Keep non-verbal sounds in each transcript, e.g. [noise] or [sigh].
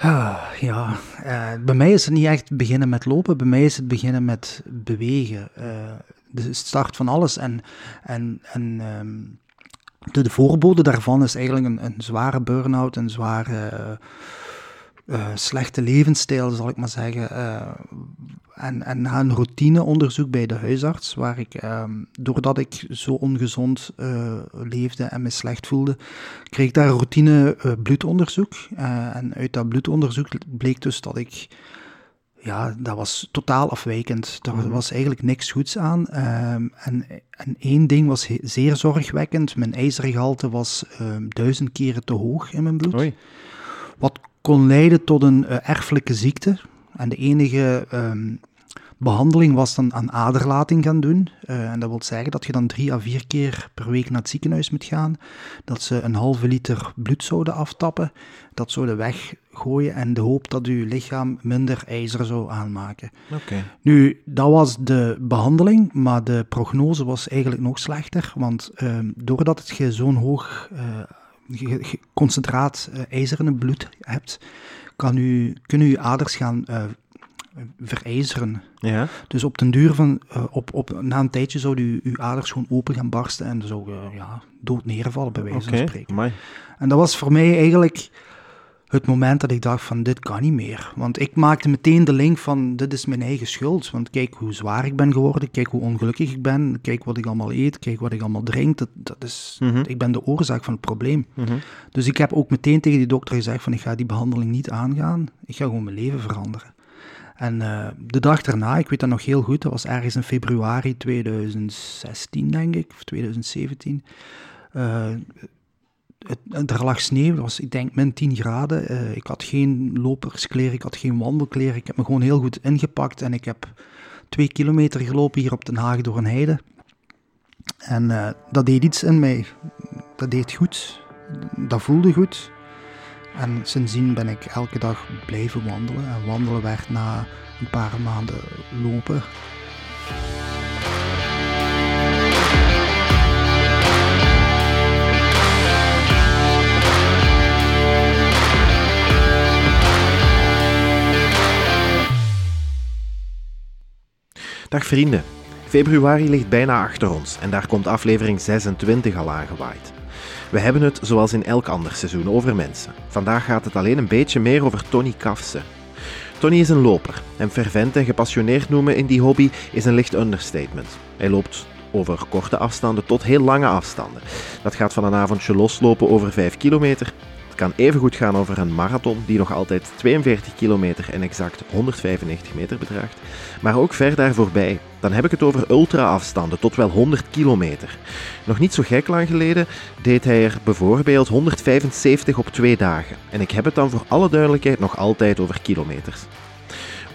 Ah, ja, eh, bij mij is het niet echt beginnen met lopen, bij mij is het beginnen met bewegen. Uh, de start van alles. En, en, en ehm, de, de voorbode daarvan is eigenlijk een, een zware burn-out, een zware uh, slechte levensstijl, zal ik maar zeggen. Uh, en, en na een routineonderzoek bij de huisarts, waar ik, uh, doordat ik zo ongezond uh, leefde en me slecht voelde, kreeg ik daar een routine bloedonderzoek. en uit dat bloedonderzoek bleek dus dat ik ja, dat was totaal afwijkend. Er mhm. was eigenlijk niks goeds aan. Ehm, en, en één ding was zeer zorgwekkend. Mijn ijzergehalte was um, duizend keren te hoog in mijn bloed. Oei. Wat kon leiden tot een uh, erfelijke ziekte. En de enige um, behandeling was dan aan aderlating gaan doen. Uh, en dat wil zeggen dat je dan drie à vier keer per week naar het ziekenhuis moet gaan. Dat ze een halve liter bloed zouden aftappen. Dat zouden weggooien en de hoop dat je lichaam minder ijzer zou aanmaken. Okay. Nu, dat was de behandeling, maar de prognose was eigenlijk nog slechter. Want uh, doordat je zo'n hoog uh, concentraat uh, ijzer in het bloed hebt, kan u, kunnen uw aders gaan uh, verijzeren. Ja. Dus op den duur van, uh, op, op, na een tijdje zouden uw, uw aders gewoon open gaan barsten en zou uh, ja, dood neervallen, bij wijze van spreken. Amai. En dat was voor mij eigenlijk het moment dat ik dacht van dit kan niet meer. Want ik maakte meteen de link van dit is mijn eigen schuld. Want kijk hoe zwaar ik ben geworden, kijk hoe ongelukkig ik ben, kijk wat ik allemaal eet, kijk wat ik allemaal drink. Dat, dat is, mm -hmm. Ik ben de oorzaak van het probleem. Mm -hmm. Dus ik heb ook meteen tegen die dokter gezegd van ik ga die behandeling niet aangaan. Ik ga gewoon mijn leven veranderen. En uh, de dag daarna, ik weet dat nog heel goed, dat was ergens in februari 2016, denk ik, of 2017. Uh, het, er lag sneeuw, dat was ik denk min 10 graden. Uh, ik had geen loperskleren, ik had geen wandelkleren. Ik heb me gewoon heel goed ingepakt en ik heb twee kilometer gelopen hier op Den Haag door een heide. En dat deed iets in mij. Dat deed goed. Dat voelde goed. En sindsdien ben ik elke dag blijven wandelen. En wandelen werd na een paar maanden lopen. Dag vrienden. Februari ligt bijna achter ons en daar komt aflevering 26 al aangewaaid. We hebben het, zoals in elk ander seizoen, over mensen. Vandaag gaat het alleen een beetje meer over Tony Kafse. Tony is een loper. Hem fervent en gepassioneerd noemen in die hobby is een licht understatement. Hij loopt over korte afstanden tot heel lange afstanden. Dat gaat van een avondje loslopen over 5 kilometer kan evengoed gaan over een marathon die nog altijd 42 kilometer en exact 195 meter bedraagt, maar ook ver daar voorbij. Dan heb ik het over ultra-afstanden tot wel 100 kilometer. Nog niet zo gek lang geleden deed hij er bijvoorbeeld 175 op twee dagen. En ik heb het dan voor alle duidelijkheid nog altijd over kilometers.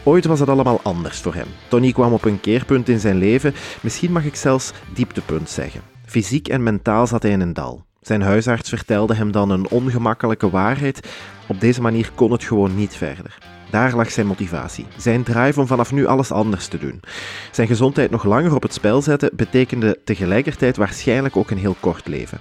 Ooit was het allemaal anders voor hem. Tony kwam op een keerpunt in zijn leven, misschien mag ik zelfs dieptepunt zeggen. Fysiek en mentaal zat hij in een dal. Zijn huisarts vertelde hem dan een ongemakkelijke waarheid. Op deze manier kon het gewoon niet verder. Daar lag zijn motivatie, zijn drive om vanaf nu alles anders te doen. Zijn gezondheid nog langer op het spel zetten betekende tegelijkertijd waarschijnlijk ook een heel kort leven.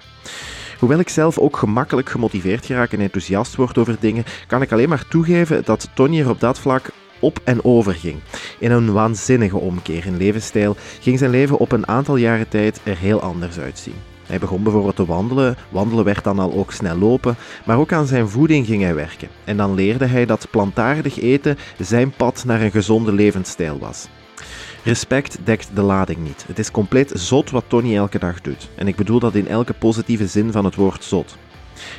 Hoewel ik zelf ook gemakkelijk gemotiveerd geraak en enthousiast word over dingen, kan ik alleen maar toegeven dat Tony er op dat vlak op en over ging. In een waanzinnige omkeer in levensstijl ging zijn leven op een aantal jaren tijd er heel anders uitzien. Hij begon bijvoorbeeld te wandelen, wandelen werd dan al ook snel lopen, maar ook aan zijn voeding ging hij werken. En dan leerde hij dat plantaardig eten zijn pad naar een gezonde levensstijl was. Respect dekt de lading niet. Het is compleet zot wat Tony elke dag doet. En ik bedoel dat in elke positieve zin van het woord zot.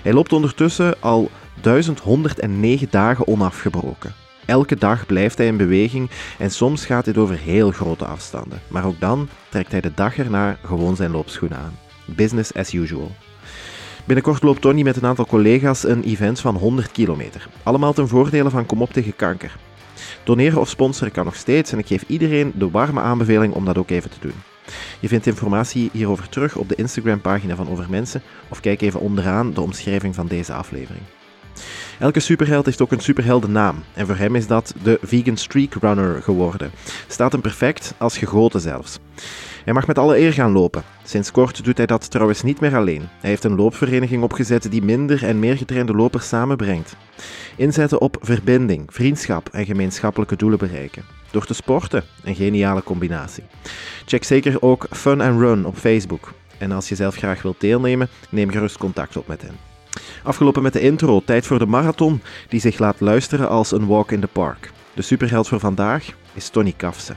Hij loopt ondertussen al 1109 dagen onafgebroken. Elke dag blijft hij in beweging en soms gaat dit over heel grote afstanden. Maar ook dan trekt hij de dag erna gewoon zijn loopschoenen aan. Business as usual. Binnenkort loopt Tony met een aantal collega's een event van 100 kilometer. Allemaal ten voordele van Kom op tegen kanker. Doneren of sponsoren kan nog steeds en ik geef iedereen de warme aanbeveling om dat ook even te doen. Je vindt informatie hierover terug op de Instagram-pagina van Over Mensen of kijk even onderaan de omschrijving van deze aflevering. Elke superheld heeft ook een superheldennaam en voor hem is dat de Vegan Streak Runner geworden. Staat hem perfect als gegoten zelfs. Hij mag met alle eer gaan lopen. Sinds kort doet hij dat trouwens niet meer alleen. Hij heeft een loopvereniging opgezet die minder en meer getrainde lopers samenbrengt. Inzetten op verbinding, vriendschap en gemeenschappelijke doelen bereiken. Door te sporten, een geniale combinatie. Check zeker ook Fun and Run op Facebook. En als je zelf graag wilt deelnemen, neem gerust contact op met hen. Afgelopen met de intro, tijd voor de marathon, die zich laat luisteren als een walk in the park. De superheld voor vandaag is Tony Kafse.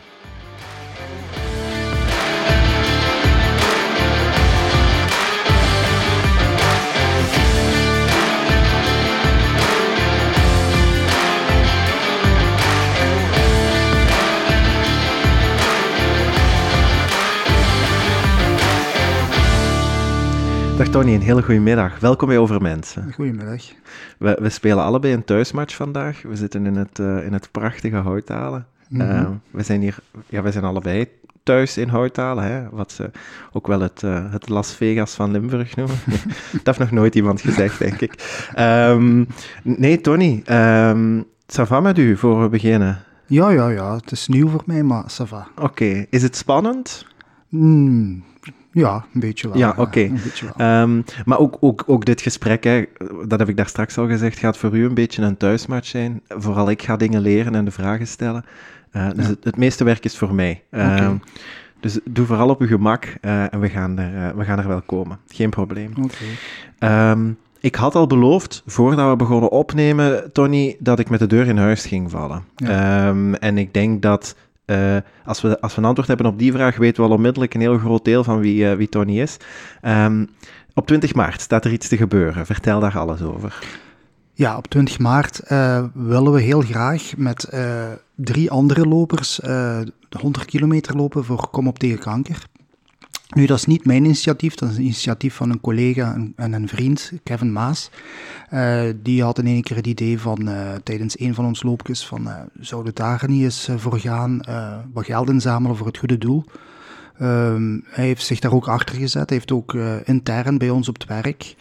Dag Tony, een hele goede middag. Welkom bij Over Mensen. Goedemiddag. We, we spelen allebei een thuismatch vandaag. We zitten in het, uh, in het prachtige Houthalen. Mm -hmm. uh, we zijn hier, ja, we zijn allebei thuis in Houthalen, hè, wat ze ook wel het, uh, het Las Vegas van Limburg noemen. [laughs] dat heeft nog nooit iemand gezegd, denk ik. Um, nee, Tony, um, ça va met u voor we beginnen? Ja, ja, ja. Het is nieuw voor mij, maar ça va. Oké. Okay. Is het spannend? Mm, ja, een beetje wel. Ja, oké. Okay. Um, maar ook, ook, ook dit gesprek, hè, dat heb ik daar straks al gezegd, gaat voor u een beetje een thuismatch zijn. Vooral ik ga dingen leren en de vragen stellen. Uh, dus ja. het, het, meeste werk is voor mij. Okay. Um, dus doe vooral op uw gemak uh, en we gaan, er, uh, we gaan er wel komen. Geen probleem. Okay. Um, ik had al beloofd, voordat we begonnen opnemen, Tony, dat ik met de deur in huis ging vallen. Ja. en ik denk dat uh, als, we, als we een antwoord hebben op die vraag, weten we al onmiddellijk een heel groot deel van wie, uh, wie Tony is. Um, op 20 maart staat er iets te gebeuren. Vertel daar alles over. Ja, op 20 maart uh, willen we heel graag met drie andere lopers de 100 kilometer lopen voor Kom op tegen kanker. Nu, dat is niet mijn initiatief, dat is een initiatief van een collega en, en een vriend, Kevin Maas. Uh, die had in één keer het idee van, uh, tijdens een van ons loopjes, van uh, zouden we daar niet eens voor gaan, wat geld inzamelen voor het goede doel. Um, hij heeft zich daar ook achter gezet, hij heeft ook intern bij ons op het werk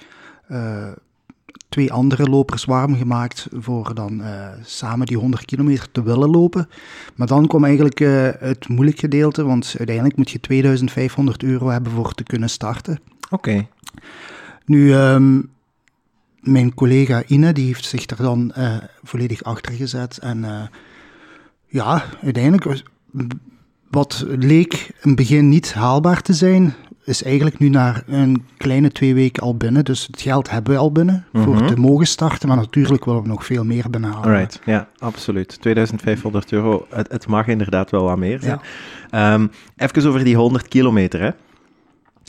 twee andere lopers warm gemaakt voor dan uh, samen die 100 kilometer te willen lopen. Maar dan kwam eigenlijk uh, het moeilijk gedeelte, want uiteindelijk moet je 2500 euro hebben voor te kunnen starten. Oké. Okay. Nu, um, mijn collega Ine, die heeft zich er dan uh, volledig achter gezet. En ja, uiteindelijk, wat leek in het begin niet haalbaar te zijn, is eigenlijk nu na een kleine twee weken al binnen. Dus het geld hebben we al binnen mm -hmm. voor te mogen starten. Maar natuurlijk willen we nog veel meer binnenhalen. Right, ja, absoluut. 2500 euro, het, het, mag inderdaad wel wat meer zijn. Ja. Um, even over die 100 kilometer, hè.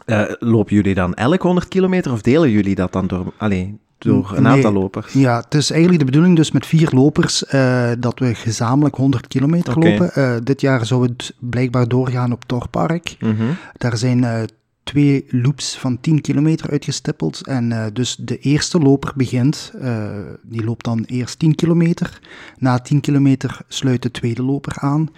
Uh, lopen jullie dan elk 100 kilometer of delen jullie dat dan door... Allee, door een nee, aantal lopers. Ja, het is eigenlijk de bedoeling dus met vier lopers uh, dat we gezamenlijk 100 kilometer okay. lopen. Uh, dit jaar zou het blijkbaar doorgaan op Torpark. Mm -hmm. Daar zijn uh, twee loops van 10 kilometer uitgestippeld. En uh, dus de eerste loper begint, uh, die loopt dan eerst 10 kilometer. Na 10 kilometer sluit de tweede loper aan.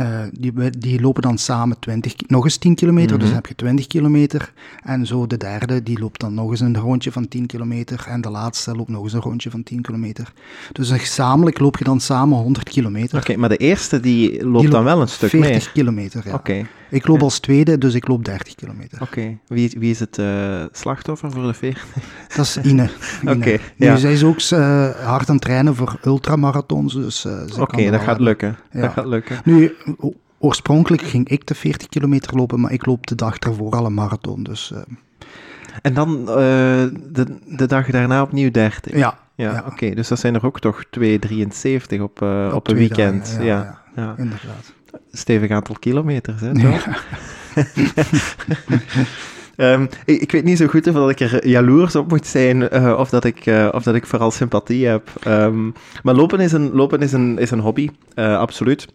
Uh, die, die lopen dan samen 20, nog eens 10 kilometer, mm -hmm. dus dan heb je 20 kilometer. En zo de derde, die loopt dan nog eens een rondje van 10 kilometer. En de laatste loopt nog eens een rondje van 10 kilometer. Dus gezamenlijk loop je dan samen 100 kilometer. Oké, okay, maar de eerste die loopt die dan wel een stuk 40 mee? 40 kilometer, ja. Oké. Okay. Ik loop als tweede, dus ik loop 30 kilometer. Oké. Okay. Wie, wie is het uh, slachtoffer voor de 40? [laughs] Dat is Ine. [laughs] Oké. Okay, ja. Nu, zij is ook uh, hard aan het trainen voor ultramarathons. Dus, uh, Oké, okay, dat gaat lukken. Ja. Dat gaat lukken. Nu, oorspronkelijk ging ik de 40 kilometer lopen, maar ik loop de dag ervoor al een marathon. Dus. En dan de, de dag daarna opnieuw 30? Ja. Ja, ja. oké. Dus dat zijn er ook toch 2,73 op, op, op een weekend. Dagen, ja, ja, ja, ja, inderdaad. Stevig aantal kilometers, hè? Toch? Um, [laughs] ik, ik, weet niet zo goed of dat ik er jaloers op moet zijn uh, of, dat ik, uh, of dat ik vooral sympathie heb. Um, maar lopen is een, lopen is een, is een hobby, uh, absoluut.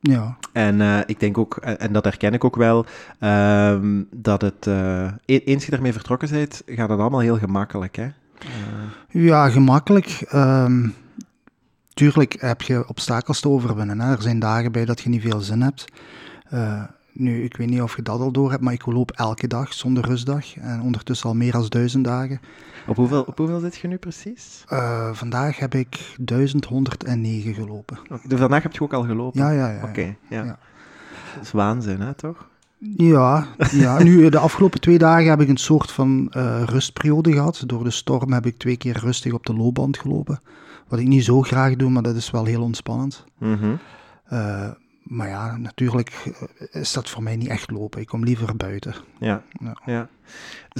Ja. En uh, ik denk ook, en dat herken ik ook wel, um, dat het, uh, eens je ermee vertrokken bent, gaat het allemaal heel gemakkelijk, hè? Ja, gemakkelijk. Um, tuurlijk heb je obstakels te overwinnen. Hè? Er zijn dagen bij dat je niet veel zin hebt. nu, ik weet niet of je dat al door hebt, maar ik loop elke dag zonder rustdag. En ondertussen al meer dan duizend dagen. Op hoeveel, op hoeveel zit je nu precies? Uh, vandaag heb ik 1109 gelopen. Dus vandaag heb je ook al gelopen? Ja, ja, ja. Oké, okay, ja. ja. Dat is waanzin, hè, toch? Ja, ja, nu de afgelopen twee dagen heb ik een soort van uh, rustperiode gehad. Door de storm heb ik twee keer rustig op de loopband gelopen. Wat ik niet zo graag doe, maar dat is wel heel ontspannend. Mhm. Uh, maar ja, natuurlijk is dat voor mij niet echt lopen. Ik kom liever buiten. Ja, ja. ja.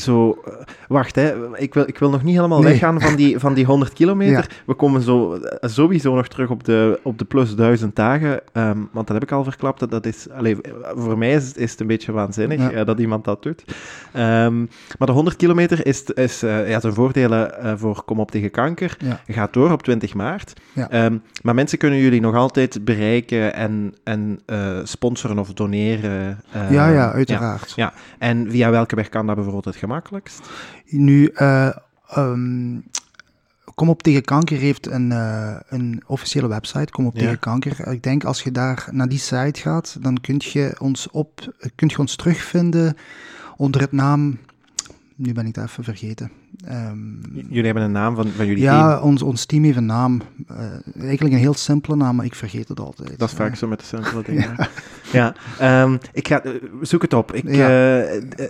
Zo, uh, wacht, hè. Ik, wil, ik wil nog niet helemaal nee. weggaan van die, van die [laughs] 100 kilometer. Ja. We komen zo, uh, sowieso nog terug op de, op de plus 1000 dagen. Um, want dat heb ik al verklapt. Dat, dat is, allez, voor mij is, is het een beetje waanzinnig ja. uh, dat iemand dat doet. Um, maar de 100 kilometer is, is ja, zijn voordelen voor Kom op tegen kanker. Gaat door op 20 maart. Um, maar mensen kunnen jullie nog altijd bereiken en, en sponsoren of doneren. ja, ja, uiteraard. Ja, En via welke weg kan dat bijvoorbeeld het gemakkelijkst? Nu, uh, um, Kom op tegen kanker heeft een, uh, een officiële website, Kom op ja. tegen kanker. Ik denk als je daar naar die site gaat, dan kun je ons, op, kunt je ons terugvinden onder het naam nu ben ik het even vergeten. Um, jullie hebben een naam van, van jullie ja, team? ons, ons team heeft een naam. Uh, eigenlijk een heel simpele naam, maar ik vergeet het altijd. Dat is vaak zo met de simpele [laughs] dingen. ja, ja um, ik ga, zoek het op. Ik, ja.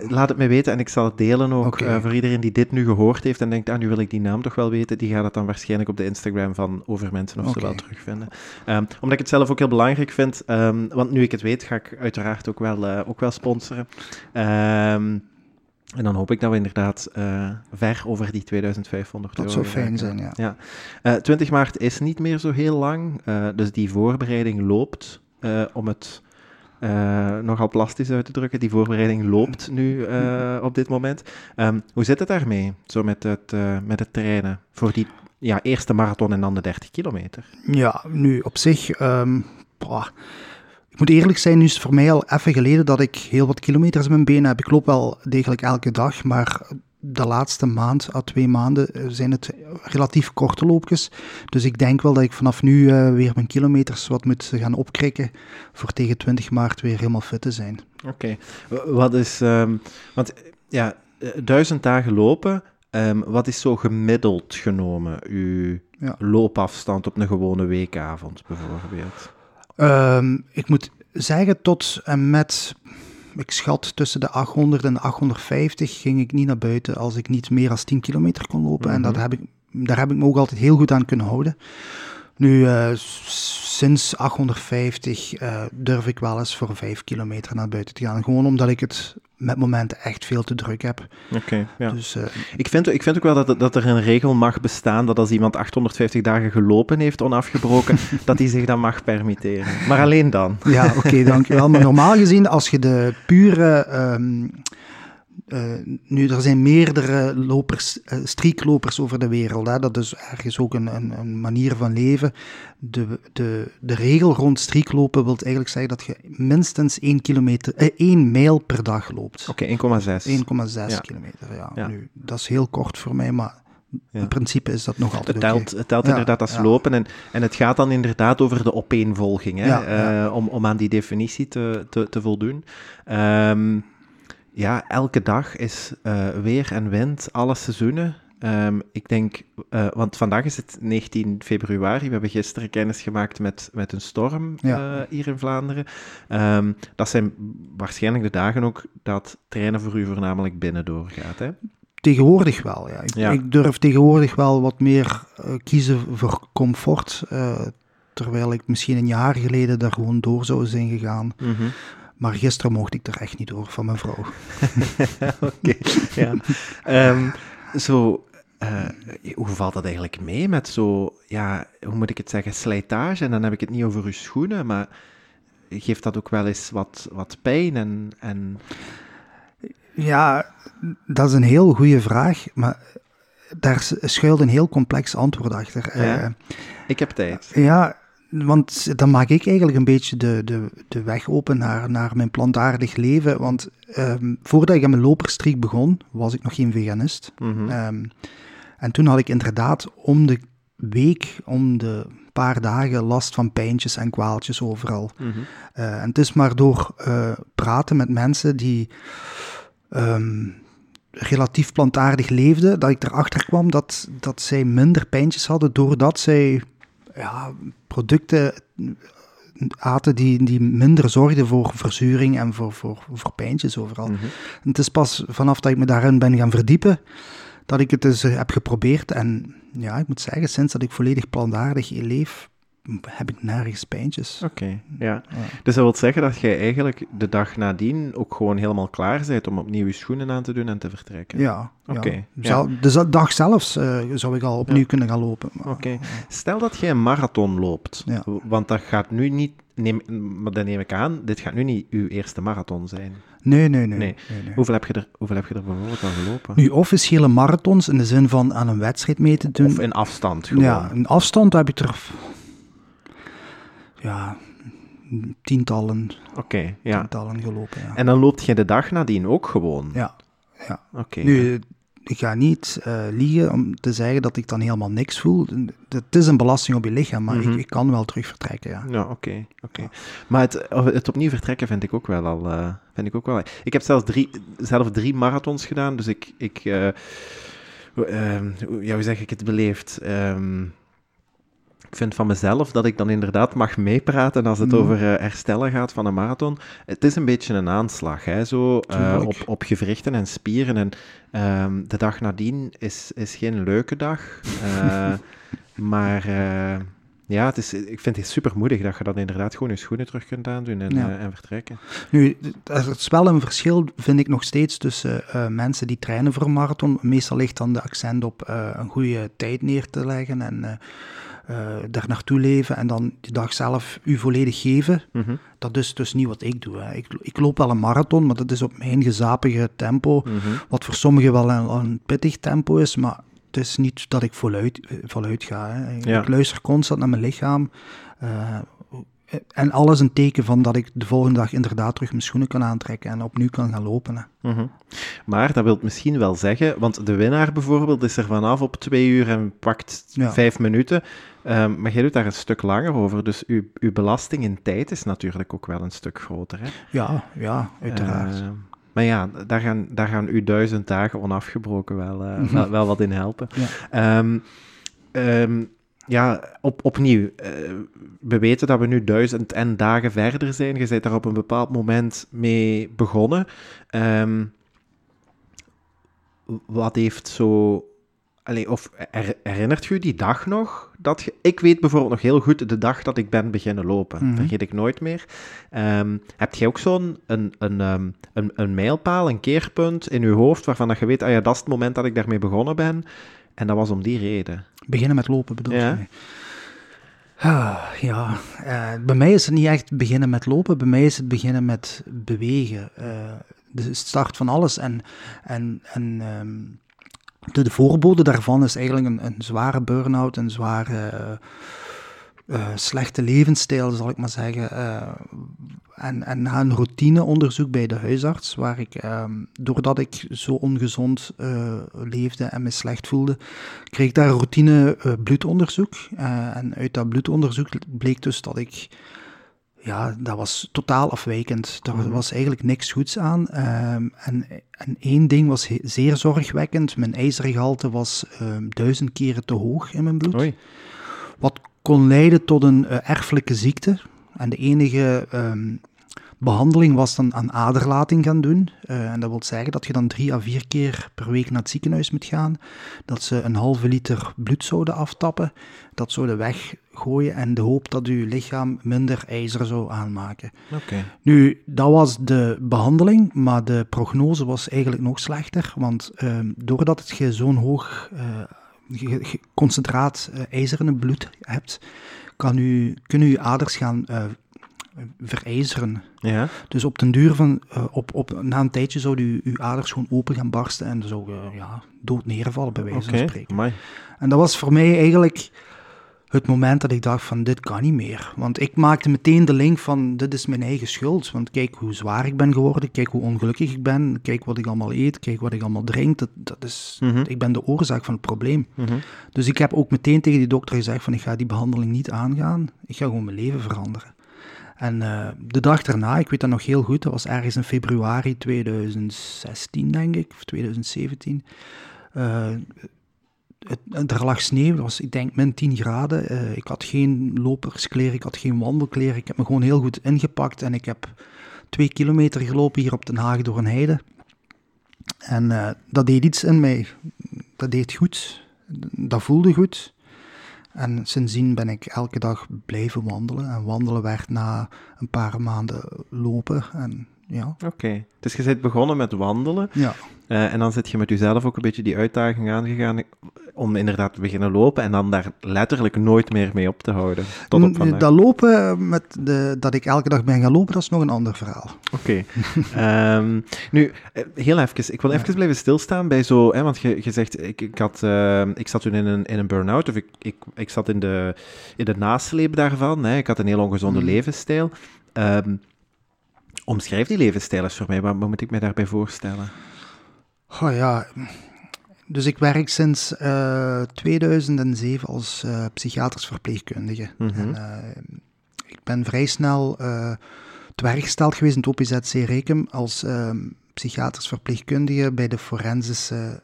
laat het me weten en ik zal het delen ook okay. voor iedereen die dit nu gehoord heeft en denkt, ah, nu wil ik die naam toch wel weten. Die gaat het dan waarschijnlijk op de Instagram van Over Mensen of okay. zo wel terugvinden. Um, omdat ik het zelf ook heel belangrijk vind, want nu ik het weet, ga ik uiteraard ook wel, ook wel sponsoren. En dan hoop ik dat we inderdaad uh, ver over die 2500 dat euro Dat zou fijn zijn, ja. ja. Uh, 20 maart is niet meer zo heel lang, uh, dus die voorbereiding loopt om het nogal plastisch uit te drukken. Die voorbereiding loopt nu op dit moment. Um, hoe zit het daarmee, zo met het, met het trainen voor die ja, eerste marathon en dan de 30 kilometer? Ja, nu op zich... Um, ik moet eerlijk zijn, nu is het voor mij al even geleden dat ik heel wat kilometers in mijn benen heb. Ik loop wel degelijk elke dag, maar de laatste maand à twee maanden zijn het relatief korte loopjes. Dus ik denk wel dat ik vanaf nu uh, weer mijn kilometers wat moet gaan opkrikken voor tegen 20 maart weer helemaal fit te zijn. Oké, okay. wat is, um, want ja, duizend dagen lopen, um, wat is zo gemiddeld genomen uw ja. loopafstand op een gewone weekavond bijvoorbeeld? Um, ik moet zeggen, tot en met, ik schat tussen de 800 en de 850 ging ik niet naar buiten als ik niet meer dan 10 kilometer kon lopen. Mm -hmm. En dat heb ik, daar heb ik me ook altijd heel goed aan kunnen houden. Nu, uh, sinds 850 uh, durf ik wel eens voor 5 kilometer naar buiten te gaan. Gewoon omdat ik het met momenten echt veel te druk heb. Oké, okay, ja. Dus, uh, ik, vind, ik vind ook wel dat, dat er een regel mag bestaan dat als iemand 850 dagen gelopen heeft onafgebroken, [laughs] dat hij zich dat mag permitteren. Maar alleen dan. Ja, oké, okay, dankjewel. Maar [laughs] normaal gezien, als je de pure... Um, uh, nu, er zijn meerdere lopers, uh, streaklopers over de wereld. Hè. Dat is ergens ook een, een, een, manier van leven. De, de, de regel rond streaklopen wil eigenlijk zeggen dat je minstens 1, kilometer, eh, 1 mijl per dag loopt. Oké, okay, 1,6. 1,6 ja. kilometer, ja. ja. Nu, dat is heel kort voor mij, maar ja. In principe is dat nog altijd Het telt, okay. het telt inderdaad als ja. lopen en, en het gaat dan inderdaad over de opeenvolging, hè, uh, om, om aan die definitie te, te, te voldoen. Um, ja, elke dag is uh, weer en wind, alle seizoenen. Um, ik denk, uh, want vandaag is het 19 februari. We hebben gisteren kennis gemaakt met, met een storm ja. uh, hier in Vlaanderen. Um, dat zijn waarschijnlijk de dagen ook dat trainen voor u voornamelijk binnen doorgaat. Hè? Tegenwoordig wel, ja. Ik, ja. ik durf tegenwoordig wel wat meer kiezen voor comfort. terwijl ik misschien een jaar geleden daar gewoon door zou zijn gegaan. Mm -hmm. Maar gisteren mocht ik er echt niet door van mijn vrouw. [laughs] Oké, ja. Um, zo, uh, hoe valt dat eigenlijk mee met zo, ja, hoe moet ik het zeggen, slijtage? En dan heb ik het niet over uw schoenen, maar geeft dat ook wel eens wat, wat pijn en... en... Ja, dat is een heel goede vraag, maar daar schuilt een heel complex antwoord achter. Ja, uh, ik heb tijd. Ja, want dan maak ik eigenlijk een beetje de, de, de weg open naar, naar mijn plantaardig leven. Want um, voordat ik aan mijn loperstreek begon, was ik nog geen veganist. Mm -hmm. um, en toen had ik inderdaad om de week, om de paar dagen last van pijntjes en kwaaltjes overal. Mm -hmm. uh, en het is maar door uh, praten met mensen die um, relatief plantaardig leefden, dat ik erachter kwam dat, dat zij minder pijntjes hadden doordat zij ja, producten aten die, die minder zorgden voor verzuring en voor, voor, voor pijntjes overal. Mhm. En het is pas vanaf dat ik me daarin ben gaan verdiepen, dat ik het dus eh, heb geprobeerd. En ja, ik moet zeggen, sinds dat ik volledig plantaardig leef, heb ik nergens pijntjes. Oké, ja. Ja. Dus dat wil zeggen dat jij eigenlijk de dag nadien ook gewoon helemaal klaar bent om opnieuw je schoenen aan te doen en te vertrekken? Ja, Oké, ja. ja. Zel- Dus dat dag zelfs eh, zou ik al opnieuw kunnen gaan lopen. Oké. Stel dat jij een marathon loopt, Ja. want dat gaat nu niet, neem, maar dat neem ik aan, dit gaat nu niet uw eerste marathon zijn. Nee, nee, nee. Nee. nee, nee. Hoeveel heb je er, hoeveel heb je er bijvoorbeeld al gelopen? Nu, officiële marathons in de zin van aan een wedstrijd mee te doen. Of in afstand gewoon? Ja, een afstand heb ik er. Ja, tientallen, Oké, ja. tientallen gelopen. Ja. En dan loopt je de dag nadien ook gewoon? ja, ja. Oké. Nu, ik ga niet eh, liegen om te zeggen dat ik dan helemaal niks voel. Het is een belasting op je lichaam, maar Mhm. ik, ik kan wel terug vertrekken. Ja. Ja, oké. oké. Maar het, het opnieuw vertrekken vind ik ook wel al. eh, vind ik, ook wel. Ik heb zelfs drie, zelf drie marathons gedaan, dus ik. ik eh, hoe, ehm, hoe- ja, hoe zeg ik het beleefd? Ehm, ik vind van mezelf dat ik dan inderdaad mag meepraten als het Mhm. over eh, herstellen gaat van een marathon. Het is een beetje een aanslag, hè, zo, eh, op, op gewrichten en spieren. En ehm, de dag nadien is, is geen leuke dag. eh, [laughs] maar ja, het is, ik vind het super moedig dat je dan inderdaad gewoon je schoenen terug kunt aandoen en, Ja. en vertrekken. Nu, er is wel een verschil, vind ik nog steeds, tussen mensen die trainen voor een marathon. Meestal ligt dan de accent op een goede tijd neer te leggen en daar naartoe leven en dan die dag zelf u volledig geven. Mhm, Dat is dus niet wat ik doe. Hè. Ik, ik loop wel een marathon, maar dat is op mijn gezapige tempo. mhm. Wat voor sommigen wel een, een pittig tempo is, maar het is niet dat ik voluit, eh, voluit ga. Hè. Ik, Ja. ik luister constant naar mijn lichaam. eh, en alles een teken van dat ik de volgende dag inderdaad terug mijn schoenen kan aantrekken en opnieuw kan gaan lopen. Hè. Mhm. Maar dat wil misschien wel zeggen, want de winnaar bijvoorbeeld is er vanaf op twee uur en pakt Ja. vijf minuten. Ehm, maar jij doet daar een stuk langer over, dus uw, uw belasting in tijd is natuurlijk ook wel een stuk groter. Hè? Ja, ja, uiteraard. Ehm, maar ja, daar gaan, daar gaan uw duizend dagen onafgebroken wel, eh, Mhm. wel, wel wat in helpen. Ja. Ehm, ja, op, opnieuw. eh, we weten dat we nu duizend en dagen verder zijn. Je bent daar op een bepaald moment mee begonnen. Ehm, wat heeft zo... Allee, of her- herinnert je je die dag nog? Dat je, ik weet bijvoorbeeld nog heel goed de dag dat ik ben beginnen lopen. Mhm. Vergeet ik nooit meer. Ehm, heb jij ook zo'n een, een, ehm, een, een mijlpaal, een keerpunt in je hoofd waarvan dat je weet, ah ja, dat is het moment dat ik daarmee begonnen ben. En dat was om die reden. Beginnen met lopen bedoel Ja. je? Ah, ja, eh, bij mij is het niet echt beginnen met lopen, bij mij is het beginnen met bewegen. Eh, de start van alles en, en, en ehm, de, de voorbode daarvan is eigenlijk een, een zware burn-out, een zware eh, slechte levensstijl, zal ik maar zeggen. Eh, en, en na een routineonderzoek bij de huisarts, waar ik, ehm, doordat ik zo ongezond eh, leefde en me slecht voelde, kreeg ik daar een routine bloedonderzoek. En uit dat bloedonderzoek bleek dus dat ik, ja, dat was totaal afwijkend. Er Mhm. was eigenlijk niks goeds aan. Ehm, en, en één ding was zeer zorgwekkend. Mijn ijzergehalte was ehm, duizend keren te hoog in mijn bloed. Oei. Wat kon leiden tot een eh, erfelijke ziekte. En de enige ehm, behandeling was dan aan aderlating gaan doen. Eh, en dat wil zeggen dat je dan drie à vier keer per week naar het ziekenhuis moet gaan. Dat ze een halve liter bloed zouden aftappen. Dat zouden weggooien en de hoop dat je lichaam minder ijzer zou aanmaken. Oké. Nu, dat was de behandeling, maar de prognose was eigenlijk nog slechter. Want ehm, doordat het je zo'n hoog eh, concentraat eh, ijzer in het bloed hebt, kan u, kunnen uw aders gaan eh, verijzeren. Ja. Dus op den duur van, eh, op, op, na een tijdje zouden uw, uw aders gewoon open gaan barsten en zou ja, dood neervallen, bij wijze van spreken. Amai. En dat was voor mij eigenlijk het moment dat ik dacht van dit kan niet meer. Want ik maakte meteen de link van dit is mijn eigen schuld. Want kijk hoe zwaar ik ben geworden, kijk hoe ongelukkig ik ben, kijk wat ik allemaal eet, kijk wat ik allemaal drink. Dat, dat is, Mhm. Ik ben de oorzaak van het probleem. Mhm. Dus ik heb ook meteen tegen die dokter gezegd van ik ga die behandeling niet aangaan. Ik ga gewoon mijn leven veranderen. En eh, de dag daarna, ik weet dat nog heel goed, dat was ergens in februari 2016 denk ik, of 2017. eh, het, er lag sneeuw, het was ik denk min 10 graden. Eh, ik had geen loperskleren, ik had geen wandelkleren. Ik heb me gewoon heel goed ingepakt en ik heb twee kilometer gelopen hier op Den Haag door een heide. En eh, dat deed iets in mij. Dat deed goed. Dat voelde goed. En sindsdien ben ik elke dag blijven wandelen. En wandelen werd na een paar maanden lopen. En ja. Oké, dus je bent begonnen met wandelen. Ja. Uh, en dan zit je met jezelf ook een beetje die uitdaging aangegaan om inderdaad te beginnen lopen en dan daar letterlijk nooit meer mee op te houden. Tot op vandaag. Dat lopen, met de, dat ik elke dag ben gaan lopen, dat is nog een ander verhaal. Oké. Okay. [laughs] um, ehm, nu, eh, heel even, ik wil even blijven stilstaan bij zo, hè, want je, je zegt, ik, ik, had, uh, ik zat toen in een, in een burn-out, of ik, ik, ik zat in de, in de nasleep daarvan, hè. ik had een heel ongezonde mm. levensstijl. Um, omschrijf die levensstijl eens voor mij, wat, wat moet ik me daarbij voorstellen? Oh ja, dus ik werk sinds uh, eh, 2007 als uh, psychiatrisch verpleegkundige. Mm -hmm. en, uh, ik ben vrij snel te werk gesteld geweest in het OPZC Rekem als ehm, psychiatrisch verpleegkundige bij de forensische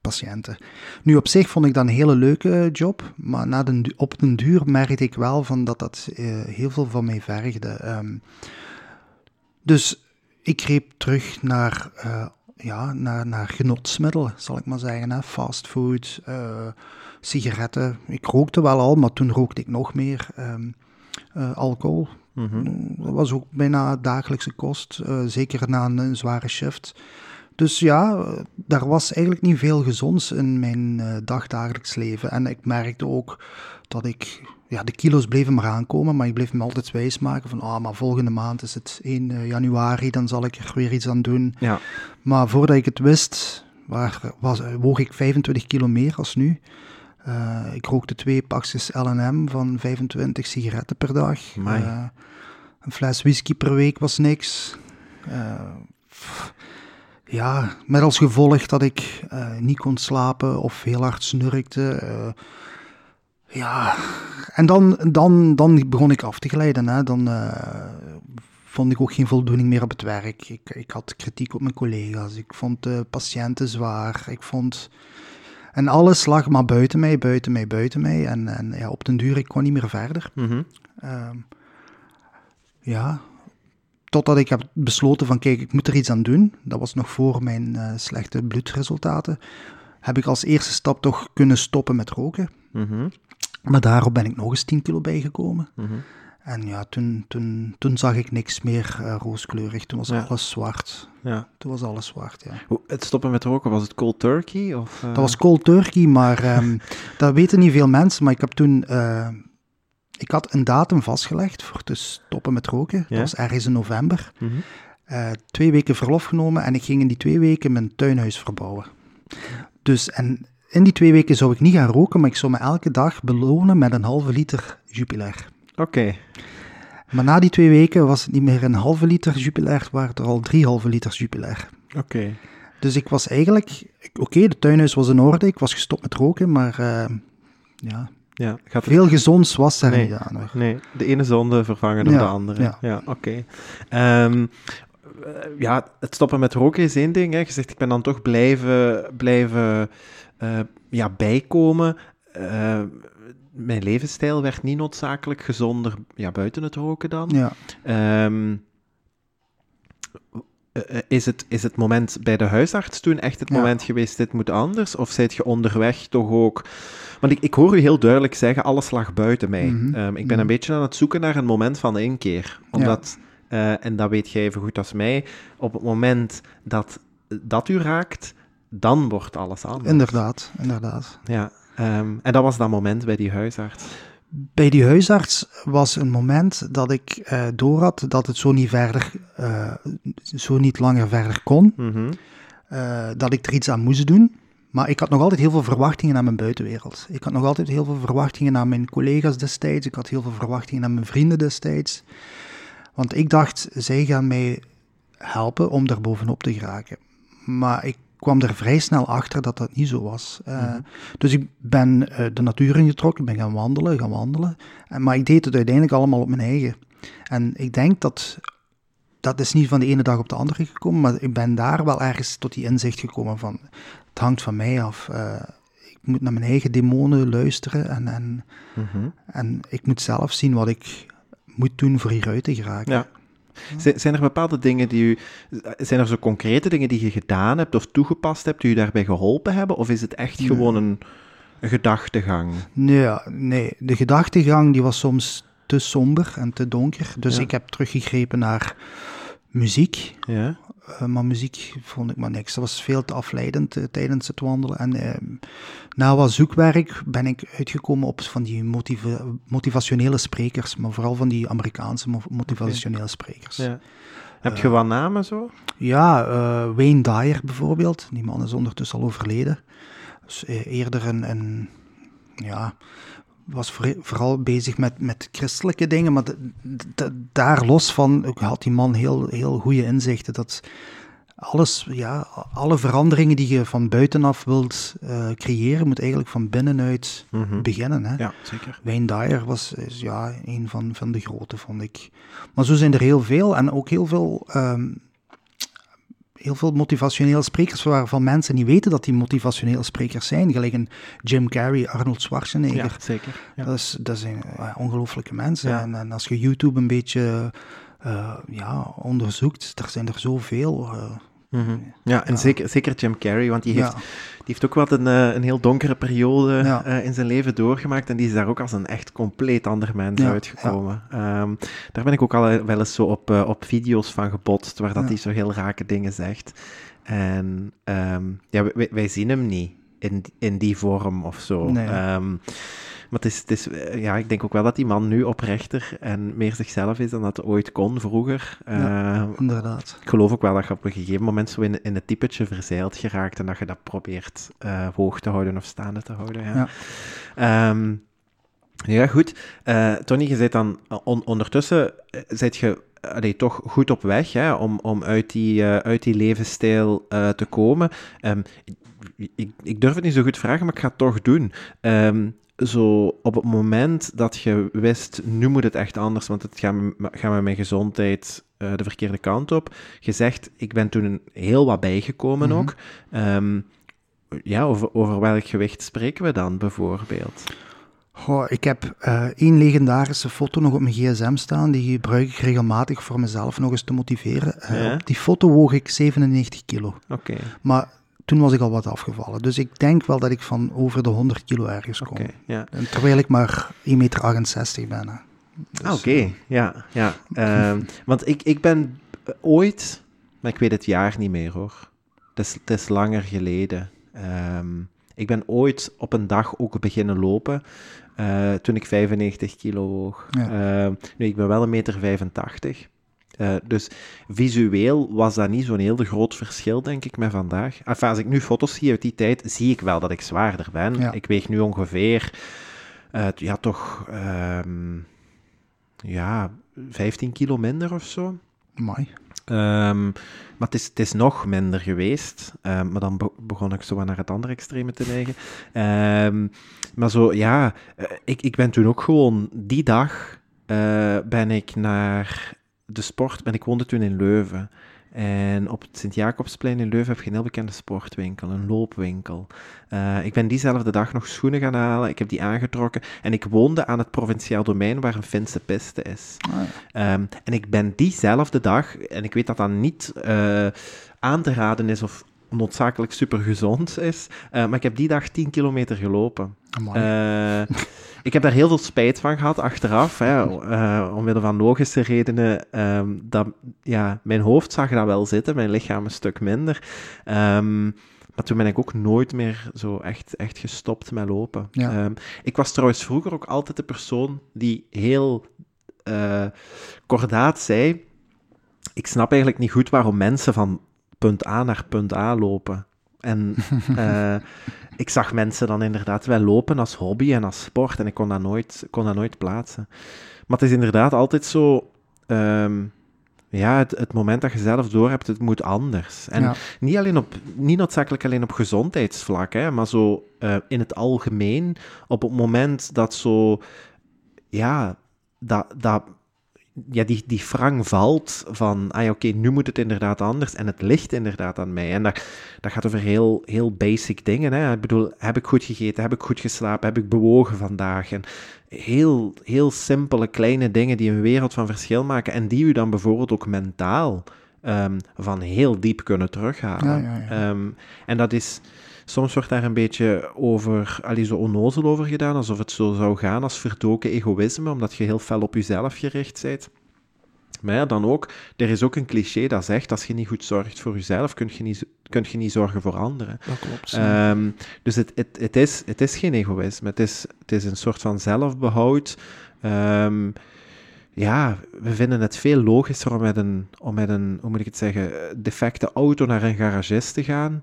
patiënten. Nu op zich vond ik dat een hele leuke job, maar na de, op den duur merkte ik wel van dat dat heel veel van mij vergde. Um, dus ik greep terug naar ja, naar, naar genotsmiddelen, zal ik maar zeggen. Hè. Fastfood, uh, sigaretten. Ik rookte wel al, maar toen rookte ik nog meer. Um, uh, alcohol. Mhm. Dat was ook bijna dagelijkse kost, zeker na een, een, zware shift. Dus ja, daar was eigenlijk niet veel gezonds in mijn dagdagelijks leven. En ik merkte ook dat ik ja, de kilo's bleven maar aankomen, maar ik bleef me altijd wijsmaken van, ah, maar volgende maand is het 1 eh, januari, dan zal ik er weer iets aan doen. Ja. Maar voordat ik het wist, waar, was, woog ik 25 kilo meer als nu. Uh, ik rookte twee pakjes L&M van 25 sigaretten per dag. Uh, een fles whisky per week was niks. ja, met als gevolg dat ik niet kon slapen of heel hard snurkte. Ja, en dan, dan, dan begon ik af te glijden. Hè. Dan uh, vond ik ook geen voldoening meer op het werk. Ik, ik had kritiek op mijn collega's. Ik vond de patiënten zwaar. Ik vond... En alles lag maar buiten mij, buiten mij, buiten mij. En, en ja, op den duur, ik kon niet meer verder. Mm -hmm. uh, ja, totdat ik heb besloten van, kijk, ik moet er iets aan doen. Dat was nog voor mijn uh, slechte bloedresultaten. Heb ik als eerste stap toch kunnen stoppen met roken. Mm -hmm. Maar daarop ben ik nog eens 10 kilo bijgekomen. Mm -hmm. En ja, toen, toen, toen zag ik niks meer uh, rooskleurig. Toen was alles zwart. Ja. Toen was alles zwart, ja. Het stoppen met roken, was het cold turkey? Of, uh... Dat was cold turkey, maar um, [laughs] dat weten niet veel mensen. Maar ik heb toen... Uh, ik had een datum vastgelegd voor te stoppen met roken. Dat was ergens in november. Mm -hmm. twee weken verlof genomen en ik ging in die twee weken mijn tuinhuis verbouwen. Dus, en in die twee weken zou ik niet gaan roken, maar ik zou me elke dag belonen met een halve liter Jupiler. Oké. Maar na die twee weken was het niet meer een halve liter Jupiler, waren er al drie halve liters Jupiler. Oké. Dus ik was eigenlijk... Oké, de tuinhuis was in orde, ik was gestopt met roken, maar uh, ja... Ja, gaat Veel gezonds was er niet aan. Nee, de ene zonde vervangen door de andere. Ja, ja oké. Okay. Um, ehm, ja, het stoppen met roken is één ding. Hè. Je zegt, ik ben dan toch blijven, blijven uh, ja, bijkomen. Uh, mijn levensstijl werd niet noodzakelijk gezonder ja, buiten het roken dan. Ja. Um, is, het, is het moment bij de huisarts toen echt het moment geweest, dit moet anders? Of zijt je onderweg toch ook... Want ik, ik hoor u heel duidelijk zeggen, alles lag buiten mij. Mm -hmm. um, ik ben een mhm. beetje aan het zoeken naar een moment van inkeer. Omdat, ja. uh, en dat weet jij even goed als mij, op het moment dat dat u raakt, dan wordt alles anders. Inderdaad, inderdaad. Ja, um, en dat was dat moment bij die huisarts? Bij die huisarts was een moment dat ik uh, door had dat het zo niet verder, uh, zo niet langer verder kon. Mm -hmm. uh, dat ik er iets aan moest doen. Maar ik had nog altijd heel veel verwachtingen aan mijn buitenwereld. Ik had nog altijd heel veel verwachtingen aan mijn collega's destijds. Ik had heel veel verwachtingen aan mijn vrienden destijds. Want ik dacht, zij gaan mij helpen om daar bovenop te geraken. Maar ik kwam er vrij snel achter dat dat niet zo was. Uh, mm -hmm. Dus ik ben uh, de natuur ingetrokken, ben gaan wandelen, gaan wandelen. En, maar ik deed het uiteindelijk allemaal op mijn eigen. En ik denk dat dat is niet van de ene dag op de andere gekomen, maar ik ben daar wel ergens tot die inzicht gekomen van het hangt van mij af. Uh, moet naar mijn eigen demonen luisteren en, en, Mhm. en ik moet zelf zien wat ik moet doen voor hieruit te geraken. Ja. Zijn, zijn er bepaalde dingen die u... Zijn er zo concrete dingen die je gedaan hebt of toegepast hebt die u daarbij geholpen hebben? Of is het echt Nee. gewoon een, een gedachtegang? Nee, nee, de gedachtegang die was soms te somber en te donker. Dus Ja. ik heb teruggegrepen naar muziek. Ja? Eh, maar muziek vond ik maar niks. Dat was veel te afleidend eh, tijdens het wandelen. En eh, na wat zoekwerk ben ik uitgekomen op van die motiva- motivationele sprekers. Maar vooral van die Amerikaanse mo- motivationele sprekers. Ja, ja. Heb je wat namen zo? eh, Wayne Dyer bijvoorbeeld. Die man is ondertussen al overleden. Dus eerder een... een ja, was voor- vooral bezig met, met christelijke dingen, maar daar los van had die man heel, heel goede inzichten. Dat alles, ja, alle veranderingen die je van buitenaf wilt eh, creëren, moet eigenlijk van binnenuit Mhm. beginnen. Hè? Ja, zeker. Wayne Dyer was is, ja, een van, van de grote, vond ik. Maar zo zijn er heel veel en ook heel veel, ehm, heel veel motivationele sprekers waarvan mensen niet weten dat die motivationele sprekers zijn. Gelijk een Jim Carrey, Arnold Schwarzenegger. Ja, zeker. Ja. Dat, is, dat zijn eh, ongelooflijke mensen. Ja. En, en als je YouTube een beetje eh, ja, onderzoekt, er zijn er zoveel. Eh, Mhm. ja, en Ja. Zeker, zeker Jim Carrey, want die heeft, ja. die heeft ook wat een, eh, een heel donkere periode Ja. eh, in zijn leven doorgemaakt. En die is daar ook als een echt compleet ander mens uitgekomen. Ehm, daar ben ik ook al wel eens zo op, eh, op video's van gebotst, waar dat hij zo heel rake dingen zegt. En ehm, ja, wij, wij zien hem niet in, in die vorm of zo. Nee. Ehm, maar het is, het is, eh, ja, ik denk ook wel dat die man nu oprechter en meer zichzelf is dan dat ooit kon vroeger. Ja. Ehm, Inderdaad. ik geloof ook wel dat je op een gegeven moment zo in, in het typetje verzeild geraakt en dat je dat probeert eh, hoog te houden of staande te houden. Ja, Ja. Ehm, ja goed. Eh, Tony, je zit dan on- ondertussen eh, zit je allee, toch goed op weg hè, om, om uit, die, eh, uit die levensstijl eh, te komen. Ehm, ik, ik, durf het niet zo goed vragen, maar ik ga het toch doen. Ehm, zo op het moment dat je wist, nu moet het echt anders, want het gaat, gaat met mijn gezondheid eh, de verkeerde kant op. Je zegt, ik ben toen heel wat bijgekomen Mhm. ook. Ehm, ja, over, over welk gewicht spreken we dan bijvoorbeeld? Goh, ik heb eh één legendarische foto nog op mijn gsm staan. Die gebruik ik regelmatig voor mezelf nog eens te motiveren. Eh, Ja? Op die foto woog ik 97 kilo. Oké, Maar toen was ik al wat afgevallen. Dus ik denk wel dat ik van over de 100 kilo ergens kom. oké, ja. En terwijl ik maar 1,68 meter ben. Hè. Dus, Ah, Oké, ja, ja. [laughs] Ehm, want ik, ik ben eh, ooit, maar ik weet het jaar niet meer hoor. Het is, het is langer geleden. Ehm, ik ben ooit op een dag ook beginnen lopen eh, toen ik 95 kilo woog. Ja. Ehm, nu, ik ben wel een meter 85. Eh, dus visueel was dat niet zo'n heel groot verschil, denk ik, met vandaag. Enfin, als ik nu foto's zie uit die tijd, zie ik wel dat ik zwaarder ben. Ja. Ik weeg nu ongeveer, eh, ja, toch, ehm, ja, 15 kilo minder of zo. Amai. Ehm, maar het is, het is nog minder geweest. Ehm, maar dan be- begon ik zo naar het andere extreme te neigen. Maar zo, ja, eh, ik, ik ben toen ook gewoon die dag ben ik naar de sport. En ik woonde toen in Leuven. En op het Sint-Jacobsplein in Leuven heb je een heel bekende sportwinkel, een loopwinkel. Eh, ik ben diezelfde dag nog schoenen gaan halen. Ik heb die aangetrokken. En ik woonde aan het provinciaal domein waar een Finse piste is. Ah, ja. Ehm, en ik ben diezelfde dag, en ik weet dat dat niet eh, aan te raden is of noodzakelijk super gezond is, eh, maar ik heb die dag 10 kilometer gelopen. Eh, ik heb daar heel veel spijt van gehad achteraf, hè, eh, omwille van logische redenen. ehm, dat, ja, mijn hoofd zag dat wel zitten, mijn lichaam een stuk minder. Ehm, maar toen ben ik ook nooit meer zo echt, echt gestopt met lopen. Ja. Ehm, ik was trouwens vroeger ook altijd de persoon die heel eh, kordaat zei: Ik snap eigenlijk niet goed waarom mensen van punt A naar punt A lopen. En [laughs] eh, ik zag mensen dan inderdaad wel lopen als hobby en als sport en ik kon dat nooit, kon dat nooit plaatsen. Maar het is inderdaad altijd zo. ehm, ja, het, het moment dat je zelf doorhebt, het moet anders. En Ja. niet, alleen op, niet noodzakelijk alleen op gezondheidsvlak, hè, maar zo eh, in het algemeen. Op het moment dat zo, ja, dat, dat ja, die, die frang valt van, ah ja, oké, nu moet het inderdaad anders en het ligt inderdaad aan mij. En dat, dat gaat over heel, heel basic dingen. Hè. Ik bedoel, heb ik goed gegeten, heb ik goed geslapen, heb ik bewogen vandaag? En heel, heel simpele, kleine dingen die een wereld van verschil maken en die u dan bijvoorbeeld ook mentaal ehm, van heel diep kunnen terughalen. Ja, ja, ja. Ehm, en dat is Soms wordt daar een beetje over, allee, zo onnozel over gedaan, alsof het zo zou gaan als verdoken egoïsme, omdat je heel fel op jezelf gericht bent. Maar ja, dan ook, er is ook een cliché dat zegt, als je niet goed zorgt voor jezelf, kun je niet, kun je niet zorgen voor anderen. Dat klopt. Um, dus het, het, het, is, het is geen egoïsme, het is, het is een soort van zelfbehoud. Um, ja, we vinden het veel logischer om met een, om met een, hoe moet ik het zeggen, defecte auto naar een garagist te gaan,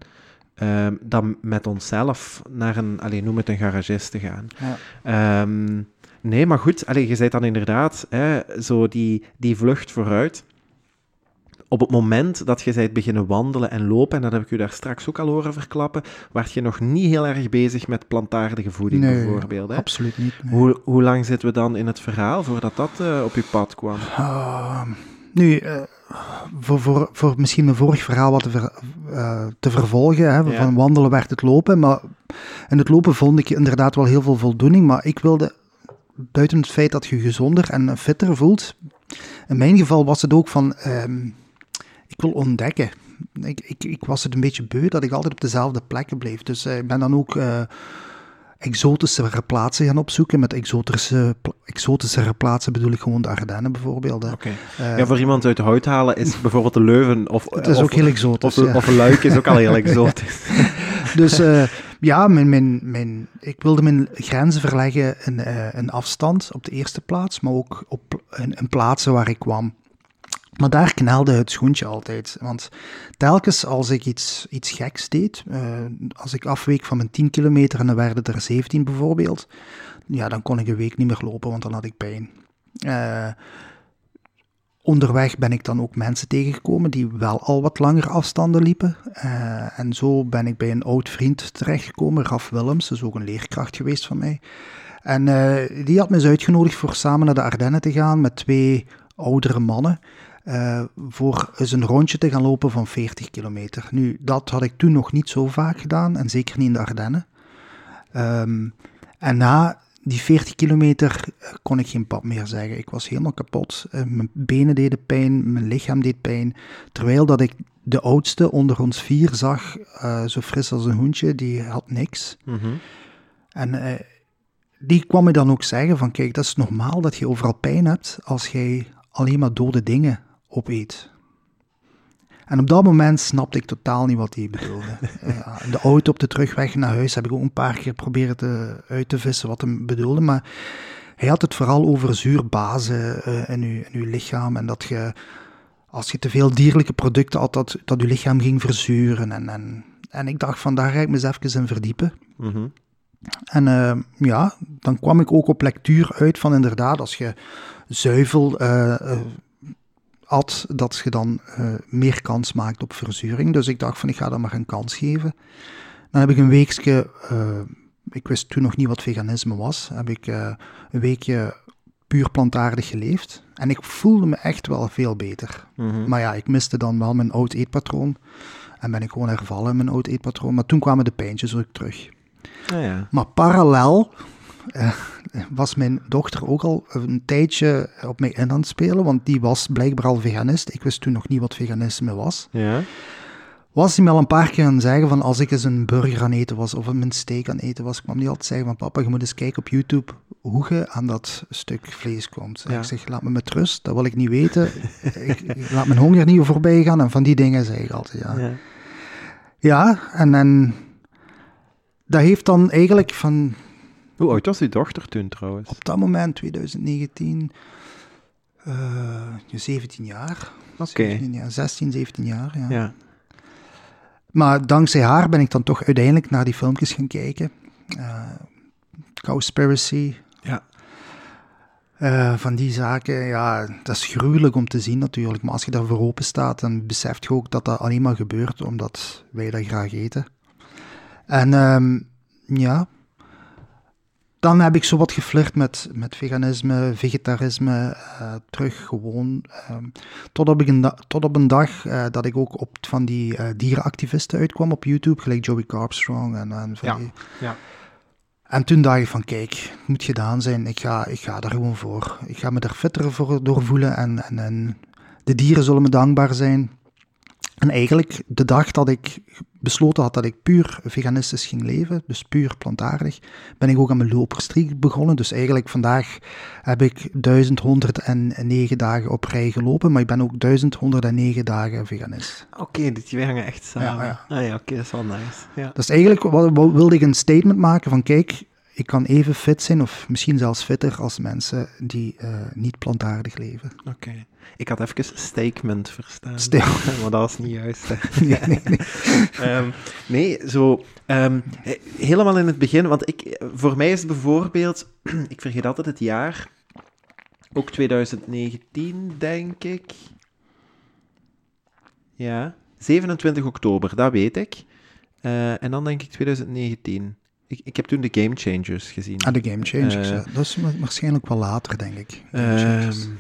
um, dan met onszelf naar een, alleen noem het een garagist te gaan. Ja. Um, nee, maar goed, allee, je zei dan inderdaad, hè, zo die, die vlucht vooruit. Op het moment dat je bent beginnen wandelen en lopen, en dat heb ik u daar straks ook al horen verklappen, werd je nog niet heel erg bezig met plantaardige voeding nee, bijvoorbeeld. Hè? absoluut niet. Nee. Hoe, hoe lang zitten we dan in het verhaal voordat dat uh, op je pad kwam? Uh, nu, uh, voor, voor, voor misschien mijn vorig verhaal wat te, ver, uh, te vervolgen, hè, ja. van wandelen werd het lopen, maar in het lopen vond ik inderdaad wel heel veel voldoening, maar ik wilde, buiten het feit dat je gezonder en fitter voelt, in mijn geval was het ook van, um, ik wil ontdekken. Ik, ik, ik was het een beetje beu dat ik altijd op dezelfde plekken bleef, dus uh, ik ben dan ook... Uh, exotischere plaatsen gaan opzoeken. Met exotische, exotischere plaatsen bedoel ik gewoon de Ardennen bijvoorbeeld. Okay. Uh, ja, voor iemand uit de hout halen is bijvoorbeeld de Leuven of... Het is of, ook heel exotisch, Of, ja. of een Luik is ook al heel exotisch. [laughs] dus uh, ja, mijn, mijn, mijn, ik wilde mijn grenzen verleggen in, uh, in afstand op de eerste plaats, maar ook op, in, in plaatsen waar ik kwam. Maar daar knelde het schoentje altijd. Want telkens als ik iets, iets geks deed, uh, als ik afweek van mijn 10 kilometer en dan werden er 17 bijvoorbeeld, ja, dan kon ik een week niet meer lopen, want dan had ik pijn. Uh, onderweg ben ik dan ook mensen tegengekomen die wel al wat langere afstanden liepen. Uh, en zo ben ik bij een oud vriend terechtgekomen, Raf Willems, dat is ook een leerkracht geweest van mij. En die had me eens uitgenodigd voor samen naar de Ardennen te gaan met twee oudere mannen. Uh, voor eens een rondje te gaan lopen van 40 kilometer. Nu, dat had ik toen nog niet zo vaak gedaan, en zeker niet in de Ardennen. Um, en na die 40 kilometer kon ik geen pap meer zeggen. Ik was helemaal kapot. Uh, mijn benen deden pijn, mijn lichaam deed pijn. Terwijl dat ik de oudste onder ons vier zag, uh, zo fris als een hoentje, die had niks. Mm -hmm. En die kwam me dan ook zeggen van, kijk, dat is normaal dat je overal pijn hebt als jij alleen maar dode dingen opeet. En op dat moment snapte ik totaal niet wat hij bedoelde. ja, [laughs] in de auto op de terugweg naar huis heb ik ook een paar keer proberen te, uit te vissen wat hij bedoelde. Maar hij had het vooral over zuurbazen uh, in, uw, in uw lichaam. En dat je, als je te veel dierlijke producten had, dat, dat je lichaam ging verzuren. En, en, en ik dacht van, daar ga ik me eens even in verdiepen. Mm -hmm. En uh, ja, dan kwam ik ook op lectuur uit van inderdaad, als je zuivel... Uh, at, dat je dan uh, meer kans maakt op verzuring. Dus ik dacht van, ik ga dat maar een kans geven. Dan heb ik een weekje, uh, ik wist toen nog niet wat veganisme was, heb ik uh, een weekje puur plantaardig geleefd. En ik voelde me echt wel veel beter. Mm -hmm. Maar ja, ik miste dan wel mijn oud eetpatroon. En ben ik gewoon hervallen in mijn oud eetpatroon. Maar toen kwamen de pijntjes ook terug. Ah, ja. Maar parallel uh, was mijn dochter ook al een tijdje op mij in aan het spelen, want die was blijkbaar al veganist. Ik wist toen nog niet wat veganisme was. Ja. Was hij me al een paar keer gaan zeggen van als ik eens een burger aan eten was of een steak aan eten was, kwam hij altijd zeggen van papa, je moet eens kijken op YouTube hoe je aan dat stuk vlees komt. Ja. Ik zeg, laat me met rust, dat wil ik niet weten. [laughs] ik, ik, laat mijn honger niet voorbij gaan en van die dingen zeg ik altijd, ja. Ja, ja en, en dat heeft dan eigenlijk van Hoe oud was die dochter toen trouwens? op dat moment, 2019, uh, 17 jaar. Oké. 17 jaar, 16, 17 jaar, ja. Ja. Maar dankzij haar ben ik dan toch uiteindelijk naar die filmpjes gaan kijken. Uh, Cowspiracy. Ja. Uh, van die zaken, ja, dat is gruwelijk om te zien natuurlijk. Maar als je daarvoor open staat, dan beseft je ook dat dat alleen maar gebeurt omdat wij dat graag eten. En um, ja, dan heb ik zo wat geflirt met, met veganisme, vegetarisme, uh, terug gewoon. Um, tot, op een tot op een dag uh, dat ik ook op van die uh, dierenactivisten uitkwam op YouTube, gelijk Joey Carbstrong en, en van ja. die... Ja. En toen dacht ik van, kijk, het moet gedaan zijn. Ik ga, ik ga er gewoon voor. Ik ga me er fitter voor doorvoelen en, en, en de dieren zullen me dankbaar zijn. En eigenlijk de dag dat ik besloten had dat ik puur veganistisch ging leven, dus puur plantaardig, ben ik ook aan mijn loperstreek begonnen. Dus eigenlijk vandaag heb ik 1109 dagen op rij gelopen, maar ik ben ook 1109 dagen veganist. Oké, okay, die hangen echt samen. Ja, ja. Ah, ja oké, dat is wel nice. Ja. Dus eigenlijk wilde ik een statement maken van kijk, ik kan even fit zijn, of misschien zelfs fitter als mensen die uh, niet plantaardig leven. Oké. Okay. Ik had even statement verstaan. Ste [laughs] maar dat was niet juist. [laughs] nee, nee, nee. um, [laughs] nee, zo um, helemaal in het begin, want ik, voor mij is het bijvoorbeeld, [clears throat] ik vergeet altijd het jaar, ook 2019, denk ik. Ja, 27 oktober, dat weet ik. Uh, en dan denk ik 2019. Ik, ik heb toen de Game Changers gezien. Ah, de Game Changers, uh, dat is waarschijnlijk wel later, denk ik. Um,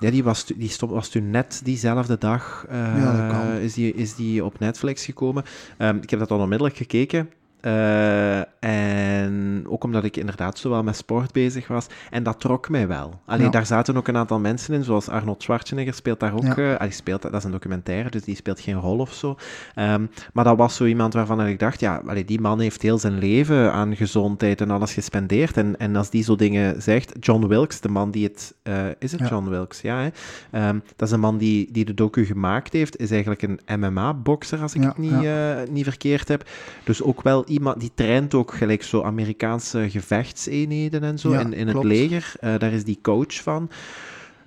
ja, die, was, die stop, was toen net diezelfde dag uh, ja, is, die, is die op Netflix gekomen. Um, ik heb dat dan onmiddellijk gekeken. Uh, en ook omdat ik inderdaad zo wel met sport bezig was. En dat trok mij wel. Alleen ja. daar zaten ook een aantal mensen in, zoals Arnold Schwarzenegger speelt daar ook. Ja. Uh, die speelt, dat is een documentaire, dus die speelt geen rol of zo. Um, maar dat was zo iemand waarvan ik dacht, ja, allee, die man heeft heel zijn leven aan gezondheid en alles gespendeerd. En, en als die zo dingen zegt, John Wilkes, de man die het... Uh, is het ja. John Wilkes? Ja, hè? Um, dat is een man die, die de docu gemaakt heeft, is eigenlijk een MMA-bokser, als ik het niet, niet verkeerd heb. Dus ook wel iemand die traint ook gelijk zo Amerikaanse gevechtseenheden en zo ja, in, in klopt. het leger. Uh, daar is die coach van.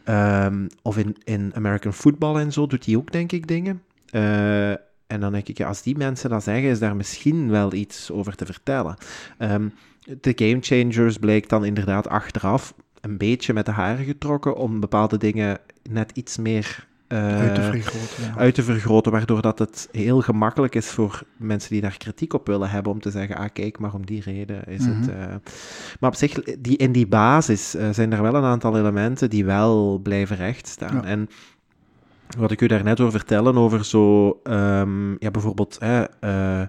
Um, of in, in American football en zo doet hij ook, denk ik, dingen. Uh, en dan denk ik, ja, als die mensen dat zeggen, is daar misschien wel iets over te vertellen. Um, de Game Changers bleek dan inderdaad achteraf een beetje met de haren getrokken om bepaalde dingen net iets meer uh, uit, te vergroten, ja. uit te vergroten, waardoor dat het heel gemakkelijk is voor mensen die daar kritiek op willen hebben, om te zeggen, ah kijk, maar om die reden is Mhm. het... Uh... Maar op zich, die, in die basis uh, zijn er wel een aantal elementen die wel blijven rechtstaan. Ja. En wat ik u daarnet over vertellen, over zo, um, ja, bijvoorbeeld... Uh,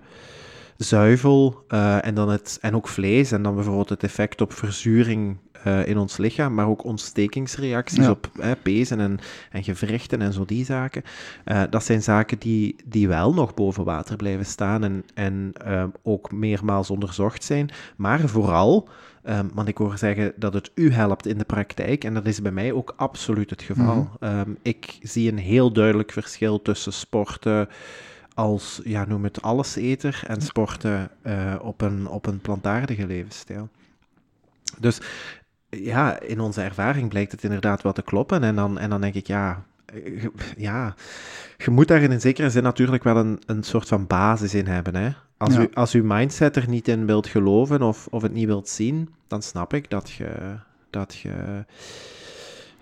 zuivel uh, en, dan het, en ook vlees en dan bijvoorbeeld het effect op verzuring uh, in ons lichaam, maar ook ontstekingsreacties Ja. op pezen en, en gewrichten en zo die zaken. Uh, dat zijn zaken die, die wel nog boven water blijven staan en, en uh, ook meermaals onderzocht zijn, maar vooral... Um, want ik hoor zeggen dat het u helpt in de praktijk en dat is bij mij ook absoluut het geval. Mhm. Mm -hmm. um, ik zie een heel duidelijk verschil tussen sporten als, ja, noem het alleseter en sporten uh, op, een, op een plantaardige levensstijl. Dus ja, in onze ervaring blijkt het inderdaad wel te kloppen. En dan, en dan denk ik, ja, ja, je moet daar in een zekere zin natuurlijk wel een, een soort van basis in hebben. Hè? Als, Ja. u, als uw mindset er niet in wilt geloven of, of het niet wilt zien, dan snap ik dat je, dat je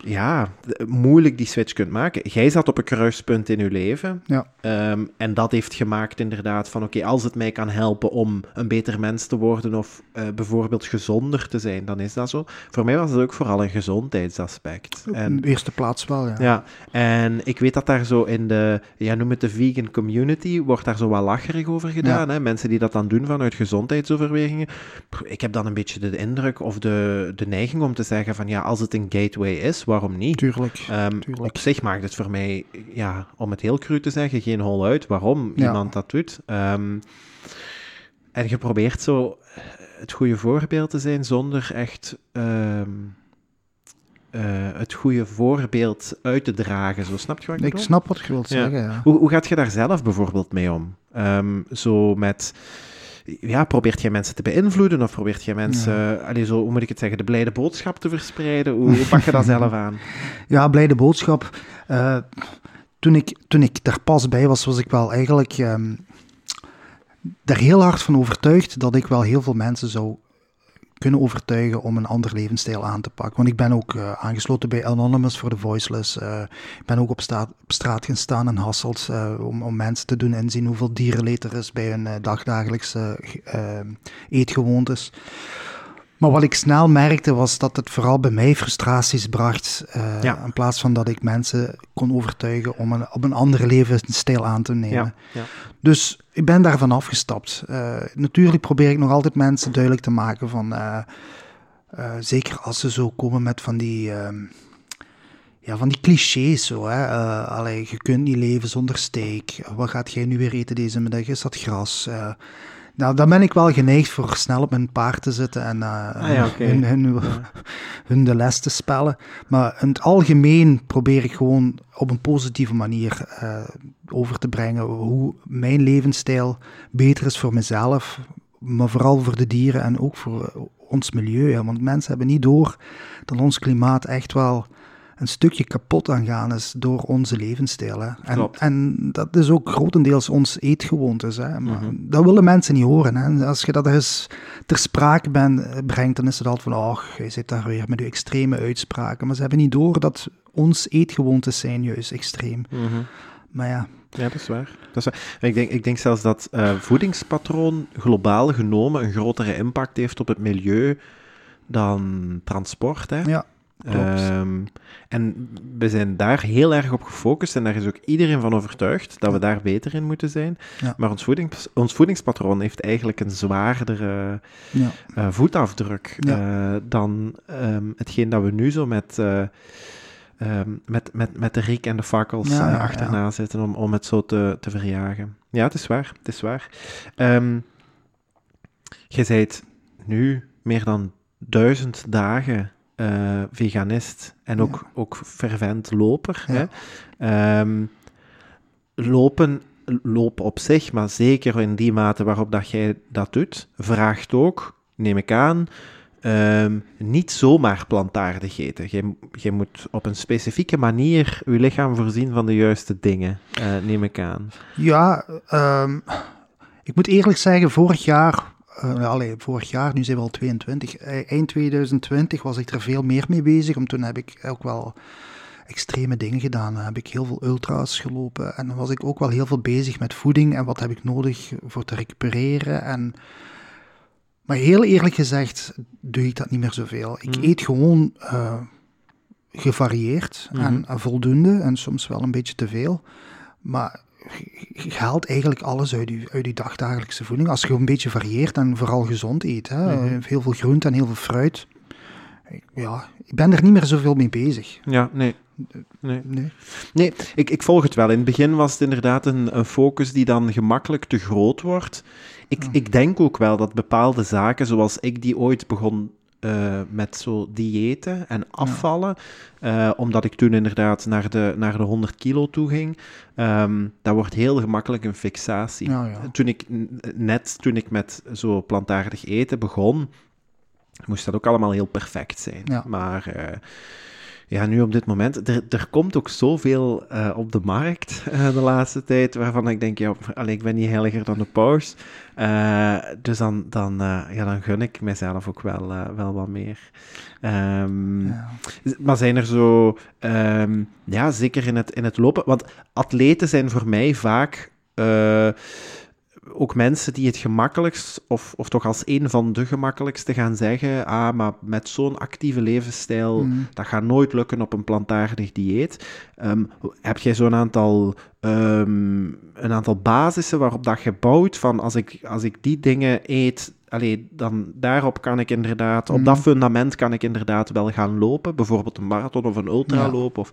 ja, moeilijk die switch kunt maken. Jij zat op een kruispunt in uw leven. Ja. Um, en dat heeft gemaakt inderdaad van, oké, okay, als het mij kan helpen om een beter mens te worden of uh, bijvoorbeeld gezonder te zijn, dan is dat zo. Voor mij was het ook vooral een gezondheidsaspect. En, de eerste plaats wel, ja. Ja, en ik weet dat daar zo in de, ja, noem het de vegan community, wordt daar zo wat lacherig over gedaan. Ja. Hè? Mensen die dat dan doen vanuit gezondheidsoverwegingen. Ik heb dan een beetje de indruk of de, de neiging om te zeggen van, ja, als het een gateway is, waarom niet? Tuurlijk, um, tuurlijk. Op zich maakt het voor mij, ja, om het heel cru te zeggen, geen hol uit waarom Ja. iemand dat doet. Um, en je probeert zo het goede voorbeeld te zijn zonder echt um, uh, het goede voorbeeld uit te dragen. Zo snap je wat ik Ik bedoel? snap wat je wilt Ja. zeggen, ja. Hoe, hoe gaat je daar zelf bijvoorbeeld mee om? Zo met ja, probeert jij mensen te beïnvloeden of probeert jij mensen, Ja. allee, zo, hoe moet ik het zeggen, de blijde boodschap te verspreiden? Hoe, hoe pak je dat zelf aan? [laughs] Ja, blijde boodschap. Uh, toen, ik, toen ik daar pas bij was, was ik wel eigenlijk um, er heel hard van overtuigd dat ik wel heel veel mensen zou kunnen overtuigen om een ander levensstijl aan te pakken. Want ik ben ook uh, aangesloten bij Anonymous voor de Voiceless. Uh, ik ben ook op, op straat gaan staan in Hasselt uh, om, om, mensen te doen inzien hoeveel dierenleed er is bij hun dagdagelijkse eetgewoontes. Maar wat ik snel merkte was dat het vooral bij mij frustraties bracht. eh, Ja. In plaats van dat ik mensen kon overtuigen om een, op een andere levensstijl aan te nemen. Ja, ja. Dus ik ben daarvan afgestapt. Eh, natuurlijk probeer ik nog altijd mensen duidelijk te maken van. eh, zeker als ze zo komen met van die. ehm, ja, van die clichés zo. Hè. Allee, je kunt niet leven zonder steak. Wat gaat jij nu weer eten deze middag? Is dat gras? Nou, dan ben ik wel geneigd voor snel op mijn paard te zitten en eh, Ah ja, hun, hun, [laughs] hun de les te spellen. Maar in het algemeen probeer ik gewoon op een positieve manier eh, over te brengen hoe mijn levensstijl beter is voor mezelf, maar vooral voor de dieren en ook voor eh, ons milieu. Hè. Want mensen hebben niet door dat ons klimaat echt wel een stukje kapot aan gaan is door onze levensstijl. Hè. En, Klopt. en dat is ook grotendeels ons eetgewoontes. Hè. Maar Mhm. Dat willen mensen niet horen. Hè. Als je dat eens ter sprake ben, eh, brengt, dan is het altijd van, oh, je zit daar weer met je extreme uitspraken. Maar ze hebben niet door dat ons eetgewoontes zijn juist extreem. Mhm. Maar ja, Ja, dat is waar. Dat is waar. Ik, denk, ik denk zelfs dat eh, voedingspatroon globaal genomen een grotere impact heeft op het milieu dan transport. Hè? ja Ehm, en we zijn daar heel erg op gefocust en daar is ook iedereen van overtuigd dat we daar beter in moeten zijn. Ja. Maar ons, voedings, ons voedingspatroon heeft eigenlijk een zwaardere ja. eh, voetafdruk eh, dan ehm, hetgeen dat we nu zo met, eh, ehm, met, met, met de riek en de fakkels achterna zitten om, om het zo te, te verjagen. Ja, het is waar. Het is waar. Je bent nu meer dan duizend dagen eh, veganist en ook, ook fervent loper. Ja. Hè? Ehm, lopen, lopen op zich, maar zeker in die mate waarop dat jij dat doet, vraagt ook, neem ik aan, ehm, niet zomaar plantaardig eten. Je, je moet op een specifieke manier je lichaam voorzien van de juiste dingen, eh, neem ik aan. Ja, ehm, ik moet eerlijk zeggen, vorig jaar, eh allee, vorig jaar, nu zijn we al 22, eh, eind 2020 was ik er veel meer mee bezig, want toen heb ik ook wel extreme dingen gedaan. Dan heb ik heel veel ultra's gelopen en dan was ik ook wel heel veel bezig met voeding en wat heb ik nodig voor te recupereren. En, maar heel eerlijk gezegd doe ik dat niet meer zoveel. Ik Mhm. eet gewoon eh, gevarieerd en, en voldoende en soms wel een beetje te veel. Maar je haalt eigenlijk alles uit je, uit je dagdagelijkse voeding. Als je een beetje varieert en vooral gezond eet. Hè? Mhm. Heel veel groente en heel veel fruit. Ja, ik ben er niet meer zoveel mee bezig. Ja, nee. Nee, Nee. nee ik, ik volg het wel. In het begin was het inderdaad een, een focus die dan gemakkelijk te groot wordt. Ik, Ja. ik denk ook wel dat bepaalde zaken, zoals ik die ooit begon eh, met zo diëten en afvallen, eh, omdat ik toen inderdaad naar de, naar de 100 kilo toe ging, ehm, dat wordt heel gemakkelijk een fixatie. Ja, ja. Toen ik, net toen ik met zo plantaardig eten begon, moest dat ook allemaal heel perfect zijn. Ja. Maar eh, ja, nu op dit moment, er, er komt ook zoveel op de markt de laatste tijd, waarvan ik denk, ja, allee, ik ben niet heiliger dan de paus. Eh, dus dan, dan, eh, ja, dan gun ik mezelf ook wel, eh, wel wat meer. Ehm, Ja. maar zijn er zo, ehm, ja, zeker in het, in het lopen, want atleten zijn voor mij vaak ook mensen die het gemakkelijkst, of, of toch als een van de gemakkelijkste gaan zeggen, ah, maar met zo'n actieve levensstijl, Mm. dat gaat nooit lukken op een plantaardig dieet. Ehm, heb jij zo'n aantal, ehm, een aantal basissen waarop dat je bouwt van als ik, als ik die dingen eet, allee, dan daarop kan ik inderdaad, op Mhm. dat fundament kan ik inderdaad wel gaan lopen, bijvoorbeeld een marathon of een ultraloop. Of,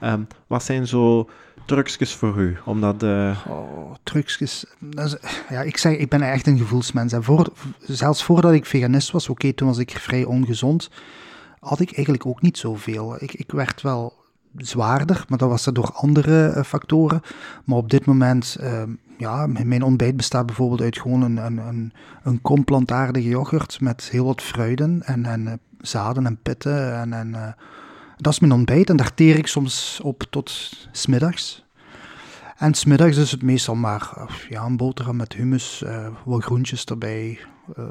ehm, wat zijn zo trucjes voor u? Omdat, eh, Oh, ja, ik zeg, ik ben echt een gevoelsmens. En voor, zelfs voordat ik veganist was, oké, toen was ik vrij ongezond, had ik eigenlijk ook niet zoveel. Ik, ik werd wel zwaarder, maar dat was door andere eh, factoren. Maar op dit moment, ehm, ja, mijn ontbijt bestaat bijvoorbeeld uit gewoon een, een, een, een kom plantaardige yoghurt met heel wat fruiten en, en eh, zaden en pitten. En, en, dat is mijn ontbijt en daar teer ik soms op tot smiddags. En smiddags is het meestal maar eh, ja, een boterham met hummus, eh, wat groentjes erbij. eh,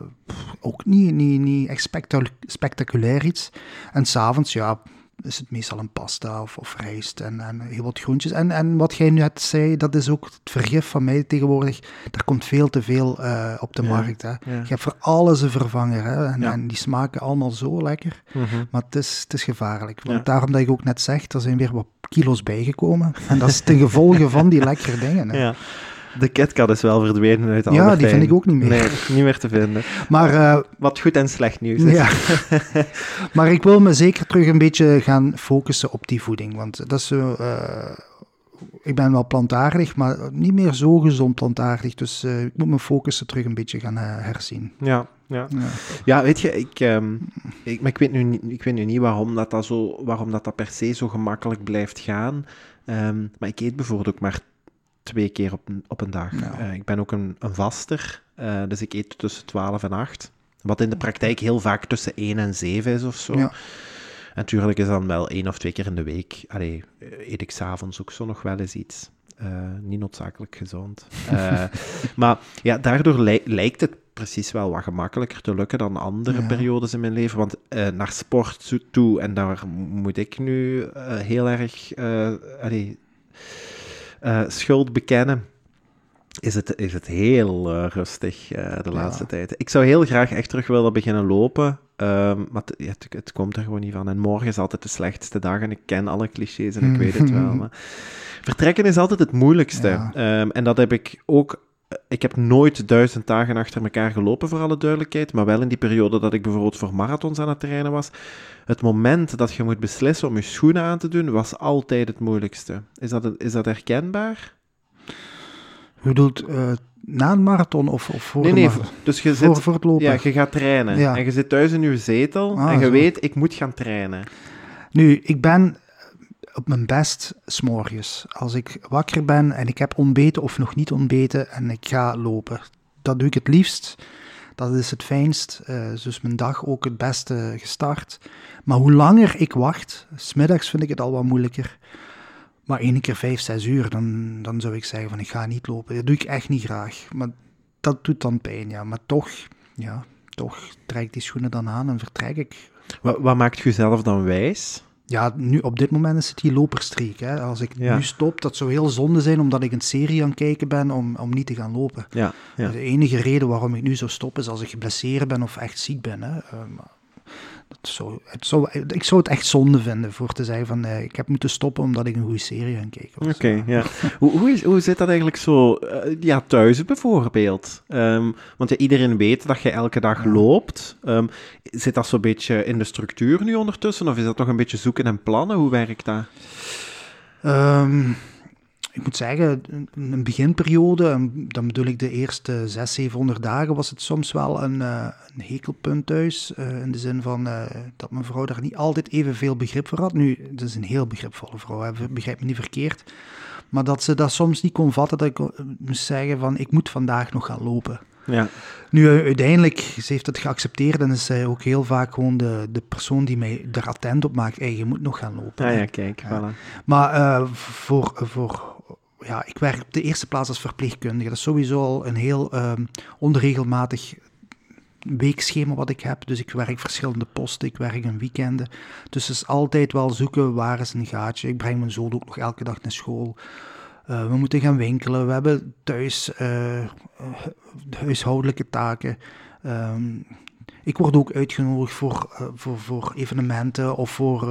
ook niet, niet, niet echt spectac- spectaculair iets. En s'avonds, ja, is het meestal een pasta of, of rijst en, en heel wat groentjes. En, en wat jij net zei, dat is ook het vergif van mij tegenwoordig. Er komt veel te veel uh, op de Ja, markt. Hè. ja. Je hebt voor alles een vervanger. Hè. En, Ja. en die smaken allemaal zo lekker. Mhm. Maar het is, het is gevaarlijk. Want daarom dat ik ook net zeg, er zijn weer wat kilo's bijgekomen. En dat is ten gevolge van die lekkere dingen. Hè. Ja. De KitKat is wel verdwenen uit Ja, Albert die vind ik ook niet meer. Nee, niet meer te vinden. Maar eh, Wat goed en slecht nieuws is. Ja. [laughs] maar ik wil me zeker terug een beetje gaan focussen op die voeding. Want dat is zo. eh, ik ben wel plantaardig, maar niet meer zo gezond plantaardig. Dus eh, ik moet mijn focussen terug een beetje gaan herzien. Ja, ja. Ja. Ja, weet je, ik, ehm, ik, maar ik, weet nu, niet- ik weet nu niet waarom dat, dat, zo, waarom dat, dat per se zo gemakkelijk blijft gaan. Ehm, maar ik eet bijvoorbeeld ook maar twee keer op een, op een dag. Ja. Eh, ik ben ook een, een vaster, eh, dus ik eet tussen 12 en 8. Wat in de praktijk heel vaak tussen 1 en 7 is of zo. Ja. En natuurlijk is dan wel één of twee keer in de week. Allee, eh, eet ik s'avonds ook zo nog wel eens iets. Niet noodzakelijk gezond. [laughs] Maar ja, daardoor lij- lijkt het precies wel wat gemakkelijker te lukken dan andere Ja. periodes in mijn leven. Want naar sport toe, en daar moet ik nu heel erg allee, eh, schuld bekennen. Is het, is het heel eh, rustig eh, de laatste tijd. Ik zou heel graag echt terug willen beginnen lopen. ehm, maar het, ja, het, het komt er gewoon niet van. En morgen is altijd de slechtste dag. En ik ken alle clichés en ik weet het wel. [laughs] Maar vertrekken is altijd het moeilijkste. Ja. Ehm, en dat heb ik ook. Ik heb nooit duizend dagen achter elkaar gelopen, voor alle duidelijkheid. Maar wel in die periode dat ik bijvoorbeeld voor marathons aan het trainen was. Het moment dat je moet beslissen om je schoenen aan te doen, was altijd het moeilijkste. Is dat, is dat herkenbaar? Je bedoelt eh, na een marathon of, of voor, nee, nee. Dus je voor, zit voor het lopen? Ja, je gaat trainen. Ja. En je zit thuis in je zetel Ah, en je zo. weet, ik moet gaan trainen. Nu, ik ben op mijn best s'morgens. Als ik wakker ben en ik heb ontbeten of nog niet ontbeten en ik ga lopen. Dat doe ik het liefst. Dat is het fijnst. eh, dus mijn dag ook het beste gestart. Maar hoe langer ik wacht, smiddags vind ik het al wat moeilijker. Maar één keer vijf, zes uur, dan, dan zou ik zeggen van ik ga niet lopen. Dat doe ik echt niet graag. Maar dat doet dan pijn, ja. Maar toch, ja, toch trek ik die schoenen dan aan en vertrek ik. Wat, wat maakt jezelf dan wijs? Ja, nu op dit moment is het die loperstreek. Hè. Als ik Ja. nu stop, dat zou heel zonde zijn omdat ik een serie aan het kijken ben om, om niet te gaan lopen. Ja, ja. De enige reden waarom ik nu zou stoppen is als ik geblesseerd ben of echt ziek ben. Hè. Eh, maar dat zou, het zou, ik zou het echt zonde vinden voor te zeggen van eh, ik heb moeten stoppen omdat ik een goede serie aan kijken. Oké, ja. hoe, hoe, is, hoe zit dat eigenlijk zo eh, ja, thuis bijvoorbeeld? Ehm, want ja, iedereen weet dat je elke dag Ja. loopt. Ehm, zit dat zo'n beetje in de structuur nu ondertussen? Of is dat nog een beetje zoeken en plannen? Hoe werkt dat? Ehm, ik moet zeggen, een- een beginperiode, dan bedoel ik de eerste 600, 700 dagen, was het soms wel een, eh, een hekelpunt thuis. eh, in de zin van eh, dat mijn vrouw daar niet altijd evenveel begrip voor had. Nu, het is een heel begripvolle vrouw, hè, begrijp me niet verkeerd. Maar dat ze dat soms niet kon vatten, dat ik moest zeggen van ik moet vandaag nog gaan lopen. Ja, Nu, uiteindelijk, ze heeft het geaccepteerd en is zij ook heel vaak gewoon de, de persoon die mij er attent op maakt. Hey, je moet nog gaan lopen. ah, hè. ja kijk, Ja. voilà. Maar voor, voor, ja, ik werk op de eerste plaats als verpleegkundige. Dat is sowieso al een heel ehm, onregelmatig weekschema wat ik heb. Dus ik werk verschillende posten, ik werk in weekenden. Dus het is altijd wel zoeken waar is een gaatje. Ik breng mijn zoon ook nog elke dag naar school. Eh, we moeten gaan winkelen. We hebben thuis eh, huishoudelijke taken. Ehm, ik word ook uitgenodigd voor, eh, voor, voor evenementen of voor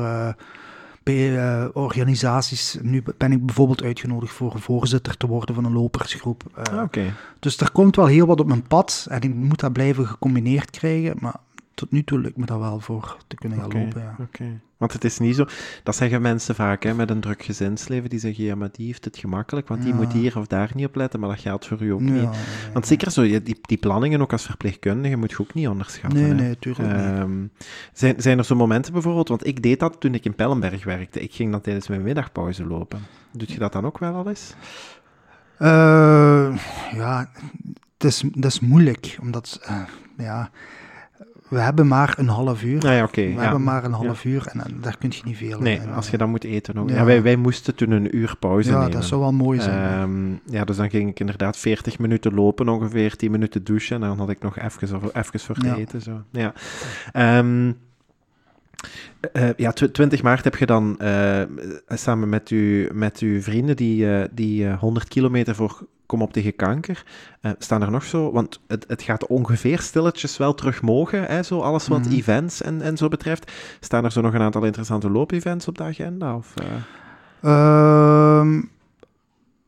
bij eh, organisaties. Nu ben ik bijvoorbeeld uitgenodigd voor voorzitter te worden van een lopersgroep. Oké. Dus er komt wel heel wat op mijn pad en ik moet dat blijven gecombineerd krijgen. Maar tot nu toe lukt me dat wel voor te kunnen gaan lopen. Ja. oké. Want het is niet zo, dat zeggen mensen vaak hè, met een druk gezinsleven, die zeggen, ja, maar die heeft het gemakkelijk, want die moet hier of daar niet op letten, maar dat geldt voor u ook Ja, niet. Want zeker zo, die, die planningen ook als verpleegkundige moet je ook niet onderschatten. Nee, hè. nee, tuurlijk. Ehm, zijn, zijn er zo momenten bijvoorbeeld, want ik deed dat toen ik in Pellenberg werkte, ik ging dan tijdens mijn middagpauze lopen. Doet je dat dan ook wel al eens? Eh, ja, het is, dat is moeilijk, omdat eh, ja, we hebben maar een half uur. Ja, oké. we ja. hebben maar een half uur en, en daar kun je niet veel Nee, in, eh, als je dan moet eten ook. Ja. Ja. wij, wij moesten toen een uur pauze Ja, nemen. dat zou wel mooi zijn. ja. Ehm, ja, dus dan ging ik inderdaad 40 minuten lopen, ongeveer 10 minuten douchen. En dan had ik nog even, of- even voor Ja. eten. Zo. Ja. Ehm, Uh, ja, 20 maart heb je dan uh, samen met, u, met uw vrienden die, uh, die 100 kilometer voor Kom op tegen kanker. staan er nog zo, want het, het gaat ongeveer stilletjes wel terug mogen, hè, zo alles wat mm. events en, en zo betreft. Staan er zo nog een aantal interessante loopevents op de agenda? Of, ehm,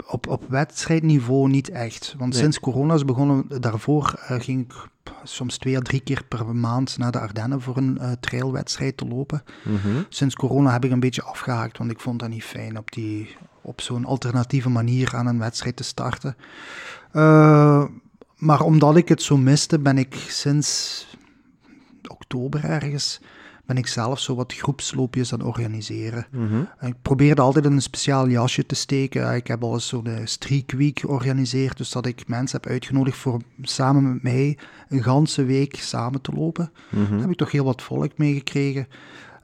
op, op wedstrijdniveau niet echt. Want sinds corona is begonnen, daarvoor ging ik soms twee à drie keer per maand naar de Ardennen voor een uh, trailwedstrijd te lopen. Mhm. Sinds corona heb ik een beetje afgehaakt, want ik vond dat niet fijn op, die, op zo'n alternatieve manier aan een wedstrijd te starten. Uh, maar omdat ik het zo miste, ben ik sinds oktober ergens ben ik zelf zo wat groepsloopjes aan het organiseren. Mhm. Ik probeerde altijd een speciaal jasje te steken. Ik heb al eens zo'n streak week georganiseerd, dus dat ik mensen heb uitgenodigd voor samen met mij een ganse week samen te lopen. Mhm. Daar heb ik toch heel wat volk meegekregen.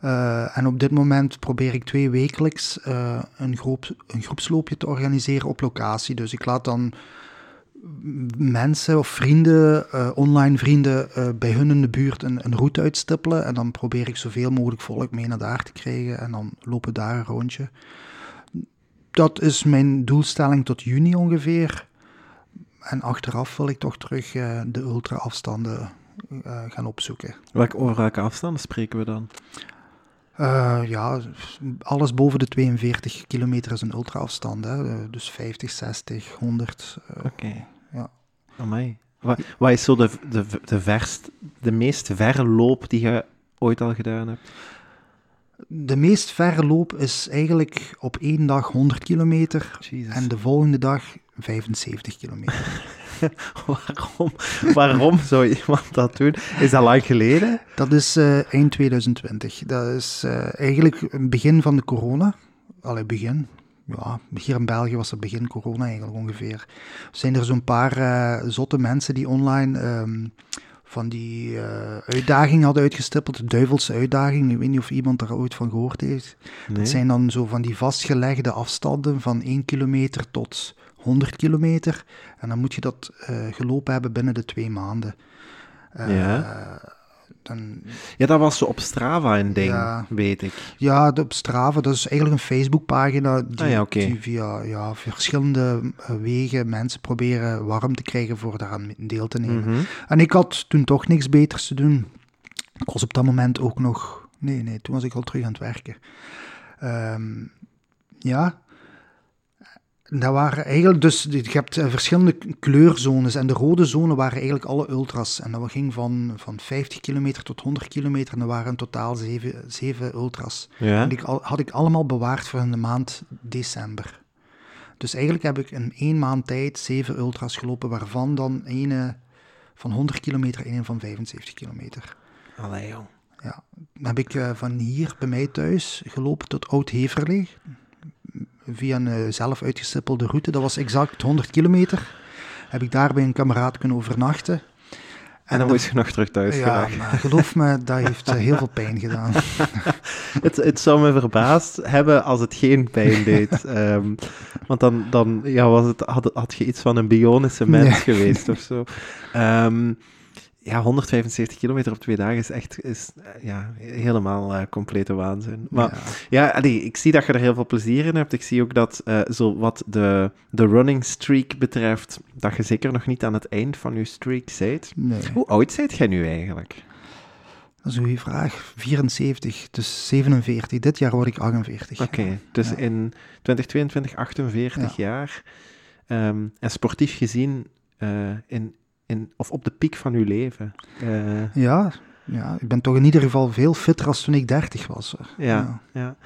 Uh, en op dit moment probeer ik twee wekelijks uh, een, groep, een groepsloopje te organiseren op locatie. Dus ik laat dan mensen of vrienden, uh, online vrienden, bij hun in de buurt een, een, route uitstippelen. En dan probeer ik zoveel mogelijk volk mee naar daar te krijgen. En dan lopen daar een rondje. Dat is mijn doelstelling tot juni ongeveer. En achteraf wil ik toch terug de ultra-afstanden gaan opzoeken. Welk, over welke afstanden spreken we dan? Ja, alles boven de 42 kilometer is een ultra-afstand. Hè? Dus 50, 60, 100. Oké. Ja. Amai. Wat, wat is zo de, de, de, verst, de meest verre loop die je ooit al gedaan hebt? De meest verre loop is eigenlijk op één dag 100 kilometer en de volgende dag 75 kilometer. [laughs] [laughs] waarom, waarom zou iemand dat doen? Is dat lang geleden? Dat is uh, eind 2020. Dat is uh, eigenlijk begin van de corona. Allee, begin ja, hier in België was het begin corona eigenlijk ongeveer. Zijn er zo'n paar uh, zotte mensen die online ehm, van die uh, uitdaging hadden uitgestippeld, de duivelse uitdaging. Ik weet niet of iemand daar ooit van gehoord heeft. Nee. Dat zijn dan zo van die vastgelegde afstanden van 1 kilometer tot 100 kilometer. En dan moet je dat uh, gelopen hebben binnen de twee maanden. ja dan... Ja, dat was zo op Strava een ding, weet ik. Ja, op Strava, dat is eigenlijk een Facebookpagina die, ah, die via ja, verschillende eh, wegen mensen proberen warm te krijgen voor daaraan deel te nemen. Mhm. En ik had toen toch niks beters te doen. Ik was op dat moment ook nog... Nee, nee, toen was ik al terug aan het werken. Um, ja, dat waren eigenlijk dus, je hebt eh, verschillende kleurzones en de rode zone waren eigenlijk alle ultras. En dat ging van, van 50 kilometer tot 100 kilometer en er waren in totaal zeven, zeven ultras. Ja. En die had ik allemaal bewaard voor in de maand december. Dus eigenlijk heb ik in één maand tijd zeven ultras gelopen, waarvan dan een van 100 kilometer en een van 75 kilometer. Allee joh. Ja, dan heb ik uh, van hier bij mij thuis gelopen tot Oud-Heverlee via een uh, zelf uitgestippelde route. Dat was exact 100 kilometer. Heb ik daar bij een kameraad kunnen overnachten. En, dan moest je nog terug thuis Ja, maar geloof me, dat heeft uh, heel veel pijn gedaan. [laughs] het, het zou me verbaasd hebben als het geen pijn deed. um, [laughs] want dan, dan ja, was het, had, had je iets van een bionische mens geweest of zo. Um, [laughs] ja, 175 kilometer op twee dagen is echt is, eh, ja, helemaal uh, complete waanzin. Maar ja, ja ik zie dat je er heel veel plezier in hebt. Ik zie ook dat, uh, zo wat de, de running streak betreft, dat je zeker nog niet aan het eind van je streak bent. Nee. Hoe oud bent jij nu eigenlijk? Dat is een goede vraag. 74, dus 47. Dit jaar word ik 48. Oké, dus in 2022 48 jaar. Um, en sportief gezien in, in, of op de piek van uw leven. Uh, ja, ja, ik ben toch in ieder geval veel fitter als toen ik 30 was. Ja, ja.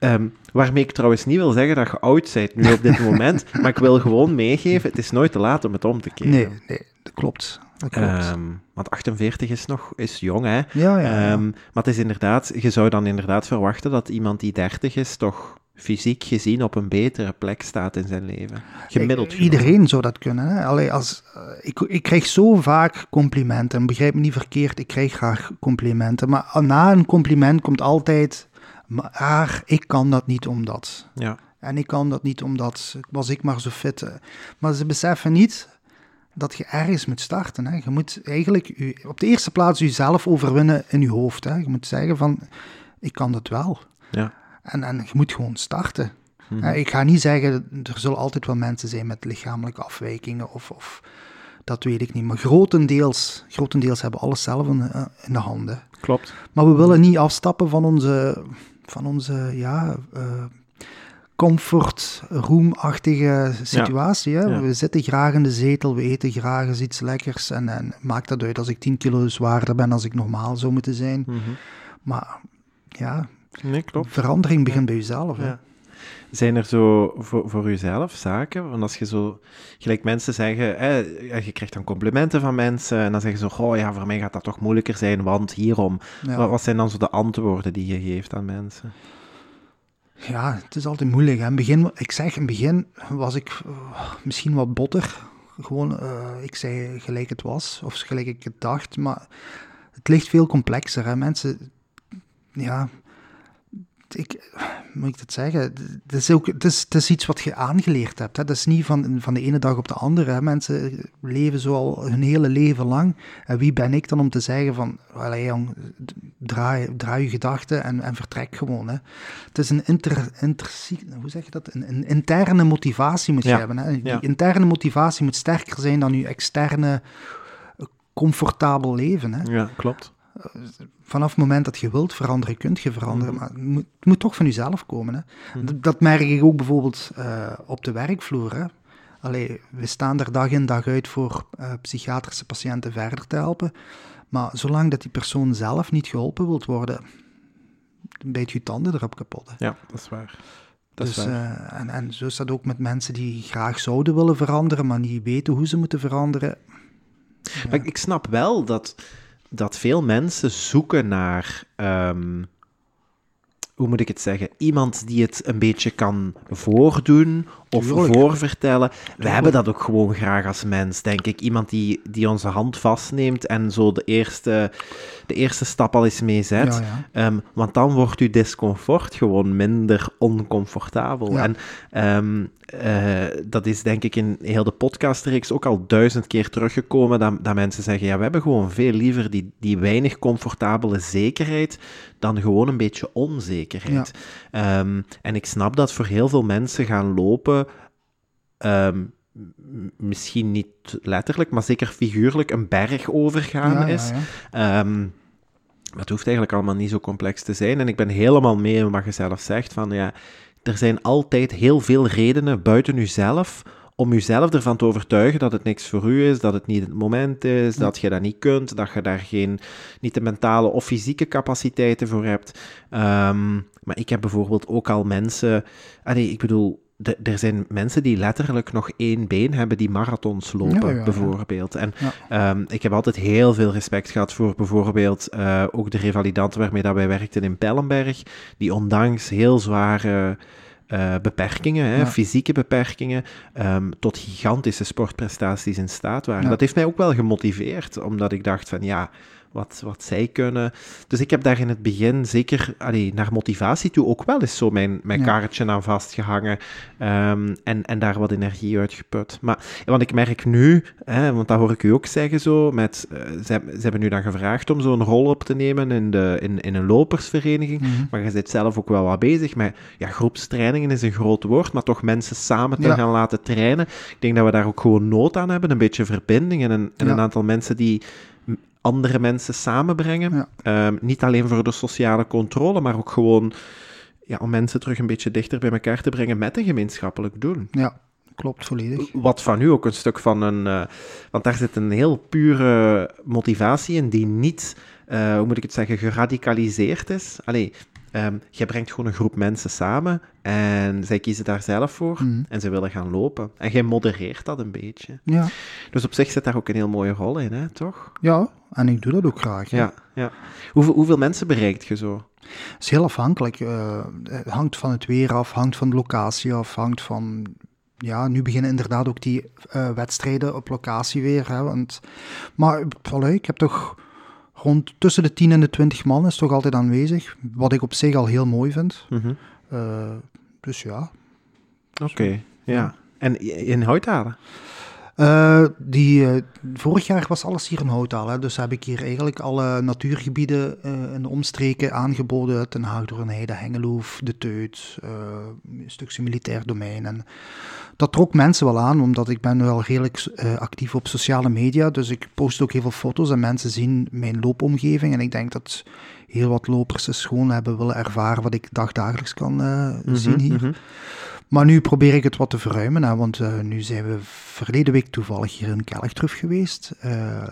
Um, waarmee ik trouwens niet wil zeggen dat je oud bent nu op dit [laughs] moment, maar ik wil gewoon meegeven, het is nooit te laat om het om te keren. Nee, nee dat klopt. Dat klopt. Um, want 48 is nog is jong, hè? Ja, ja, ja. Um, maar het is inderdaad, je zou dan inderdaad verwachten dat iemand die 30 is toch fysiek gezien op een betere plek staat in zijn leven. Gemiddeld. iedereen zou dat kunnen. Hè? Allee, als, uh, ik, ik krijg zo vaak complimenten. Begrijp me niet verkeerd, ik krijg graag complimenten. Maar na een compliment komt altijd, maar ik kan dat niet omdat. Ja. En ik kan dat niet omdat was ik maar zo fit. Maar ze beseffen niet dat je ergens moet starten. Hè. Je moet eigenlijk u, op de eerste plaats jezelf overwinnen in je hoofd. Hè. Je moet zeggen van, ik kan dat wel. Ja. En, en je moet gewoon starten. Mhm. Ik ga niet zeggen, er zullen altijd wel mensen zijn met lichamelijke afwijkingen of, of dat weet ik niet. Maar grotendeels, grotendeels hebben we alles zelf in, eh, in de handen. Klopt. Maar we willen niet afstappen van onze, van onze ja, eh, comfort, roomachtige situatie. Hè? Ja. We zitten graag in de zetel, we eten graag eens iets lekkers. En, en maakt dat uit als ik 10 kilo zwaarder ben als ik normaal zou moeten zijn. Mhm. Maar ja, Nee, klopt. verandering begint bij jezelf. hè. Zijn er zo voor, voor jezelf zaken? Want als je zo, gelijk mensen zeggen, hè, je krijgt dan complimenten van mensen en dan zeggen ze, oh ja, voor mij gaat dat toch moeilijker zijn, want hierom. Ja. Wat, wat zijn dan zo de antwoorden die je geeft aan mensen? Ja, het is altijd moeilijk. hè. In begin, ik zeg, in het begin was ik eh, misschien wat botter. Gewoon, eh, ik zei gelijk het was, of gelijk ik het dacht. Maar het ligt veel complexer. Hè. Mensen, ja, ik, moet ik dat zeggen? Het is, ook, het is, het is iets wat je aangeleerd hebt. Hè. Dat is niet van, van de ene dag op de andere. Hè. Mensen leven zo al hun hele leven lang. En wie ben ik dan om te zeggen van, allee jong, draai, draai je gedachten en, en vertrek gewoon. Hè. Het is een inter, inter, hoe zeg je dat? Een, een interne motivatie moet je Ja, hebben. Hè. Die ja. interne motivatie moet sterker zijn dan je externe comfortabel leven. Hè. Ja, klopt. Vanaf het moment dat je wilt veranderen, kunt je veranderen. Mhm. Maar het moet, het moet toch van jezelf komen. Hè. Dat, dat merk ik ook bijvoorbeeld eh, op de werkvloer. Hè. Allee, we staan er dag in dag uit voor eh, psychiatrische patiënten verder te helpen. Maar zolang dat die persoon zelf niet geholpen wilt worden, bijt je tanden erop kapot. hè. Ja, dat is waar. Dat dus, is waar. eh, en, en zo is dat ook met mensen die graag zouden willen veranderen, maar niet weten hoe ze moeten veranderen. Maar ik snap wel dat, dat veel mensen zoeken naar, ehm, hoe moet ik het zeggen, iemand die het een beetje kan voordoen of Tuurlijk. voorvertellen. We hebben dat ook gewoon graag als mens, denk ik. Iemand die, die onze hand vastneemt en zo de eerste, de eerste stap al eens mee zet. Ja, ja. Ehm, want dan wordt uw discomfort gewoon minder oncomfortabel. Ja. En ehm, eh, dat is denk ik in heel de podcastreeks ook al duizend keer teruggekomen, dat, dat mensen zeggen, ja, we hebben gewoon veel liever die, die weinig comfortabele zekerheid dan gewoon een beetje onzekerheid. Ehm, en ik snap dat voor heel veel mensen gaan lopen, ehm, misschien niet letterlijk, maar zeker figuurlijk een berg overgaan Ja, is. ja. Ehm, het hoeft eigenlijk allemaal niet zo complex te zijn. En ik ben helemaal mee in wat je zelf zegt van ja, er zijn altijd heel veel redenen buiten uzelf om uzelf ervan te overtuigen dat het niks voor u is, dat het niet het moment is, dat je dat niet kunt, dat je daar geen, niet de mentale of fysieke capaciteiten voor hebt. Ehm, maar ik heb bijvoorbeeld ook al mensen, ah nee, ik bedoel, de- er zijn mensen die letterlijk nog één been hebben die marathons lopen, Ja, ja, ja. bijvoorbeeld. En Ja. Ehm, ik heb altijd heel veel respect gehad voor bijvoorbeeld eh, ook de revalidanten waarmee dat wij werkten in Pellenberg, die ondanks heel zware eh, beperkingen, hè, fysieke beperkingen, ehm, tot gigantische sportprestaties in staat waren. Dat heeft mij ook wel gemotiveerd, omdat ik dacht van ja, wat, wat zij kunnen. Dus ik heb daar in het begin zeker allee, naar motivatie toe ook wel eens zo mijn, mijn Ja. kaartje aan vastgehangen ehm, en, en daar wat energie uitgeput. Maar want ik merk nu, hè, want dat hoor ik u ook zeggen zo, met, eh, ze, ze hebben nu dan gevraagd om zo'n rol op te nemen in, de, in, in een lopersvereniging, Mhm. maar je zit zelf ook wel wat bezig met, ja, groepstrainingen is een groot woord, maar toch mensen samen te Ja. gaan laten trainen. Ik denk dat we daar ook gewoon nood aan hebben, een beetje verbinding en een, en Ja. een aantal mensen die andere mensen samenbrengen. Ja. Ehm, niet alleen voor de sociale controle, maar ook gewoon ja, om mensen terug een beetje dichter bij elkaar te brengen met een gemeenschappelijk doel. Ja, klopt volledig. Wat van u ook een stuk van een. eh, want daar zit een heel pure motivatie in, die niet, eh, hoe moet ik het zeggen, geradicaliseerd is. Allee, ehm je brengt gewoon een groep mensen samen en zij kiezen daar zelf voor Mhm. en ze willen gaan lopen. En jij modereert dat een beetje. Ja. Dus op zich zit daar ook een heel mooie rol in, hè, toch? ja, en ik doe dat ook graag. hè. Ja, ja. Hoeveel, hoeveel mensen bereikt je zo? Het is heel afhankelijk. eh, het hangt van het weer af, hangt van de locatie af, hangt van... Ja, nu beginnen inderdaad ook die eh, wedstrijden op locatie weer. Hè, want, maar ik heb toch rond tussen de 10 en de 20 man is toch altijd aanwezig. Wat ik op zich al heel mooi vind. Mhm. Eh, dus ja. Oké, ja. En in Houthalen? Uh, die, uh, vorig jaar was alles hier in Houthal, hè, dus heb ik hier eigenlijk alle natuurgebieden in de omstreken aangeboden. Ten Haag door een Heide, Hengeloof, De Teut, een stukje militair domein. En dat trok mensen wel aan, omdat ik ben wel redelijk actief op sociale media. Dus ik post ook heel veel foto's en mensen zien mijn loopomgeving. En ik denk dat heel wat lopers eens gewoon hebben willen ervaren wat ik dagdagelijks kan mm -hmm, zien hier. Mm -hmm. Maar nu probeer ik het wat te verruimen, hè, want uh, nu zijn we verleden week toevallig hier in Kelligtruf geweest. Uh,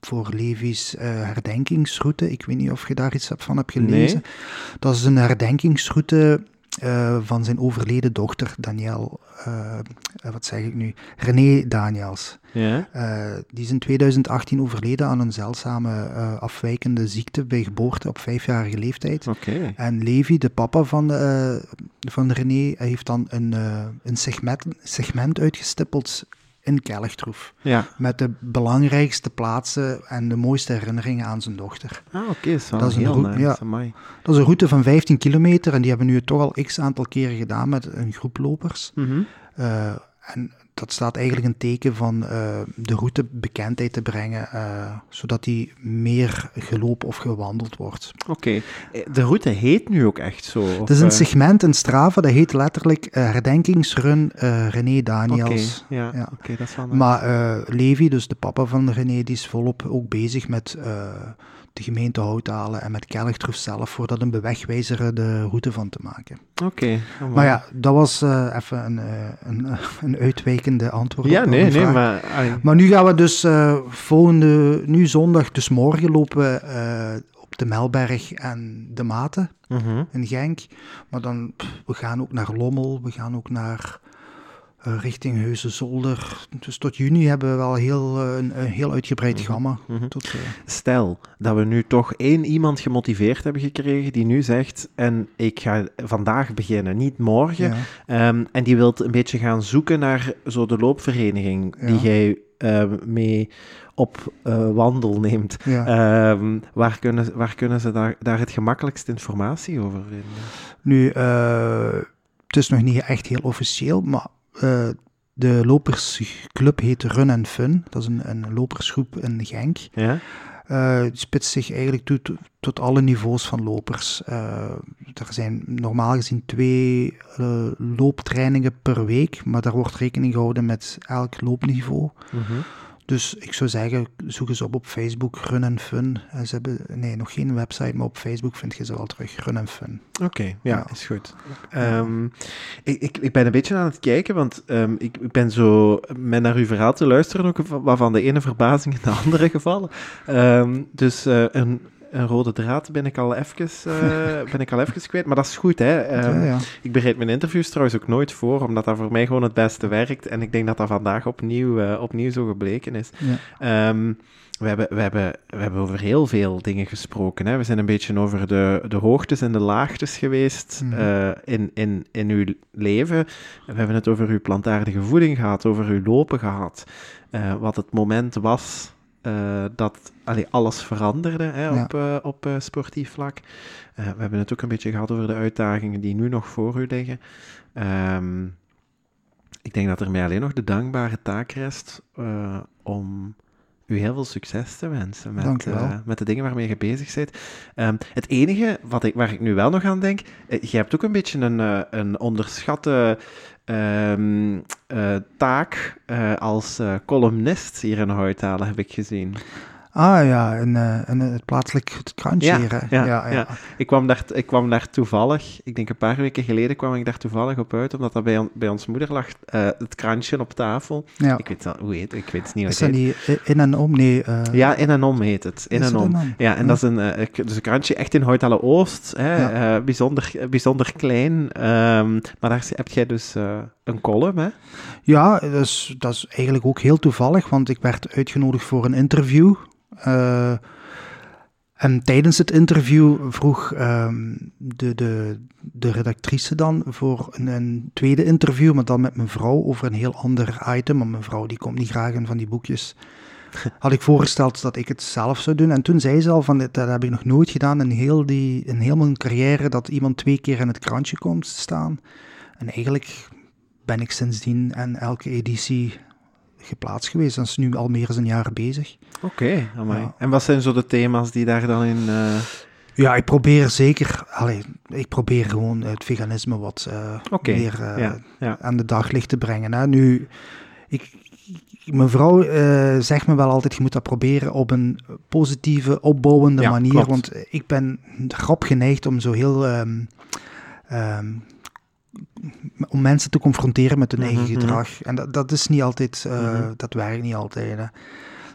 voor Levi's uh, herdenkingsroute. Ik weet niet of je daar iets van hebt gelezen. Nee. Dat is een herdenkingsroute uh, van zijn overleden dochter, Daniel, uh, wat zeg ik nu, René Daniels. Ja. Die is in 2018 overleden aan een zeldzame afwijkende ziekte bij geboorte op vijfjarige leeftijd. Okay. En Levi, de papa van, van René, heeft dan een, een segment, segment uitgestippeld in Kelligtroef. Ja. Met de belangrijkste plaatsen en de mooiste herinneringen aan zijn dochter. Ah, oké. Okay, dat, dat is een route, ja, Dat is een route van 15 kilometer en die hebben nu toch al x aantal keren gedaan met een groep lopers. Mm -hmm. uh, en dat staat eigenlijk een teken van uh, de route bekendheid te brengen, uh, zodat die meer gelopen of gewandeld wordt. Oké, okay. de route heet nu ook echt zo? Het is een segment in Strava, dat heet letterlijk uh, Herdenkingsrun René Daniels. Okay, ja, ja. Okay, dat is wel Maar Levi, dus de papa van René, die is volop ook bezig met de gemeente Houthalen en met Kelligtroef zelf voor dat een bewegwijzer de route van te maken. Oké. Okay, oh maar ja, dat was uh, even een, een, [laughs] een uitwijkende antwoord ja, op nee, nee, maar... Maar nu gaan we dus uh, volgende, nu zondag, dus morgen lopen uh, op de Melberg en de Maten -huh. in Genk. Maar dan, pff, we gaan ook naar Lommel, we gaan ook naar uh, richting Heusden-Zolder. Dus tot juni hebben we wel heel, uh, een, een, heel uitgebreid gamma. Mm -hmm. tot, uh... Stel dat we nu toch één iemand gemotiveerd hebben gekregen die nu zegt, en ik ga vandaag beginnen, niet morgen, ja. um, en die wilt een beetje gaan zoeken naar zo de loopvereniging ja. die jij mee op wandel neemt. Ja. Um, waar, kunnen, waar kunnen ze daar, daar het gemakkelijkst informatie over vinden? Nu, het is nog niet echt heel officieel, maar uh, de lopersclub heet Run and Fun. Dat is een, een lopersgroep in Genk. Ja. Uh, die spitst zich eigenlijk toe tot, alle niveaus van lopers. Uh, er zijn normaal gezien twee looptrainingen per week, maar daar wordt rekening gehouden met elk loopniveau. Mm -hmm. Dus ik zou zeggen, zoek eens op op Facebook, Run and Fun. En ze hebben, nee, nog geen website, maar op Facebook vind je ze wel terug, Run and Fun. Oké, okay, ja, ja, is goed. Um, ik, ik, ik, ben een beetje aan het kijken, want um, ik, ik, ben zo met naar uw verhaal te luisteren, ook waarvan de ene verbazing in de [laughs] andere gevallen. Um, dus uh, een een rode draad ben ik al even, uh, [laughs] ben ik al even kwijt. Maar dat is goed, hè. Um, ja, ja. Ik bereid mijn interviews trouwens ook nooit voor, omdat dat voor mij gewoon het beste werkt. En ik denk dat dat vandaag opnieuw, uh, opnieuw zo gebleken is. Ja. Um, we, hebben, we, hebben, we hebben over heel veel dingen gesproken. Hè. We zijn een beetje over de, de hoogtes en de laagtes geweest Mhm. uh, in, in, in uw leven. We hebben het over uw plantaardige voeding gehad, over uw lopen gehad. Uh, wat het moment was uh, dat allee, alles veranderde hè, Ja. op, uh, op uh, sportief vlak. We hebben het ook een beetje gehad over de uitdagingen die nu nog voor u liggen. Um, ik denk dat er mij alleen nog de dankbare taak rest om u heel veel succes te wensen met, uh, met de dingen waarmee je bezig bent. Um, het enige wat ik, waar ik nu wel nog aan denk, uh, je hebt ook een beetje een, uh, een onderschatte um, taak als columnist hier in Houtalen, heb ik gezien. Ah ja, in, in het plaatselijk het krantje ja, hier. Ja, ja, ja. Ik, kwam daar, ik kwam daar toevallig, ik denk een paar weken geleden kwam ik daar toevallig op uit, omdat dat bij, on, bij ons moeder lag, uh, het krantje op tafel. Ik weet hoe heet ik weet het niet Is dat niet in en om? Nee. Uh... Ja, in en om heet het. In en om. en? Ja, en dat is een, dus een krantje echt in Houtalen Oost, hè, Ja. bijzonder, bijzonder klein. Um, maar daar heb jij dus een column, hè? Ja, dat is, dat is eigenlijk ook heel toevallig, want ik werd uitgenodigd voor een interview. Uh, en tijdens het interview vroeg um, de, de, de redactrice dan voor een, een, tweede interview, maar dan met mijn vrouw over een heel ander item. Want mijn vrouw die komt niet graag in van die boekjes. [laughs] Had ik voorgesteld dat ik het zelf zou doen. En toen zei ze al van, dat heb ik nog nooit gedaan in heel, die, in heel mijn carrière, dat iemand twee keer in het krantje komt te staan. En eigenlijk ben ik sindsdien en elke editie geplaatst geweest. Dat is nu al meer dan een jaar bezig. Oké, okay, En wat zijn zo de thema's die daar dan in... Uh... Ja, ik probeer zeker, allee, ik probeer gewoon het veganisme wat uh, meer ja, ja. aan de daglicht te brengen. Hè. Nu, ik, mijn vrouw uh, zegt me wel altijd, je moet dat proberen op een positieve, opbouwende manier. Want ik ben grap geneigd om zo heel... Um, um, om mensen te confronteren met hun eigen mhm, mhm. gedrag. En dat, dat is niet altijd, uh, dat werkt niet altijd. Hè.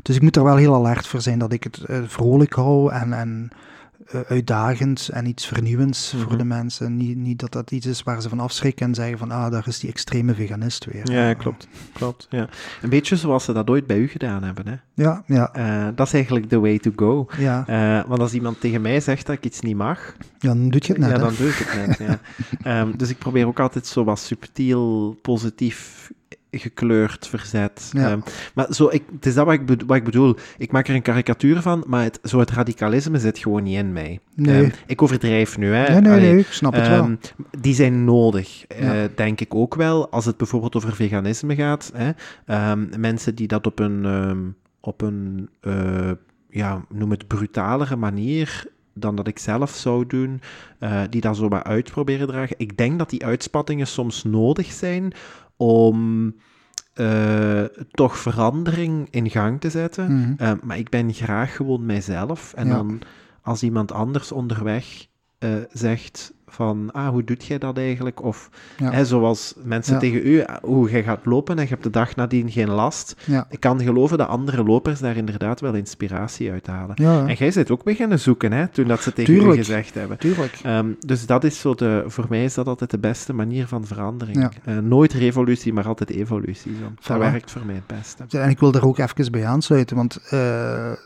Dus ik moet er wel heel alert voor zijn dat ik het uh, vrolijk hou en, en uitdagend en iets vernieuwends voor mhm. de mensen. Niet, niet dat dat iets is waar ze van afschrikken en zeggen van, ah, daar is die extreme veganist weer. Ja, klopt. klopt ja. Een beetje zoals ze dat ooit bij u gedaan hebben. Hè? Ja, ja. Uh, dat is eigenlijk the way to go. Ja. Uh, want als iemand tegen mij zegt dat ik iets niet mag... Ja, dan doe je het net. Ja, dan doe ik het net, ja. um, [laughs] dus ik probeer ook altijd zo wat subtiel, positief gekleurd verzet. Ja. Ehm, maar zo, ik, het is dat wat ik, wat ik bedoel. Ik maak er een karikatuur van, maar het, zo het radicalisme zit gewoon niet in mij. Nee. Um, ik overdrijf nu, hè. Nee, nee, nee, ik snap het wel. Ehm, die zijn nodig, uh, denk ik ook wel, als het bijvoorbeeld over veganisme gaat. Hè. mensen die dat op een, op een uh, ja, noem het brutalere manier dan dat ik zelf zou doen, uh, die dat zo maar uitproberen dragen. Ik denk dat die uitspattingen soms nodig zijn om uh, toch verandering in gang te zetten. Mhm. Eh, maar ik ben graag gewoon mijzelf. En dan als iemand anders onderweg uh, zegt van, ah, hoe doet jij dat eigenlijk? Of hè, zoals mensen tegen u, hoe jij gaat lopen en je hebt de dag nadien geen last. Ik kan geloven dat andere lopers daar inderdaad wel inspiratie uithalen. En jij zit ook beginnen zoeken, hè, toen dat ze tegen u gezegd hebben. Tuurlijk. Um, dus dat is zo de, voor mij is dat altijd de beste manier van verandering. Uh, nooit revolutie, maar altijd evolutie. Zo. Dat werkt voor mij het beste. En ik wil er ook even bij aansluiten, want uh,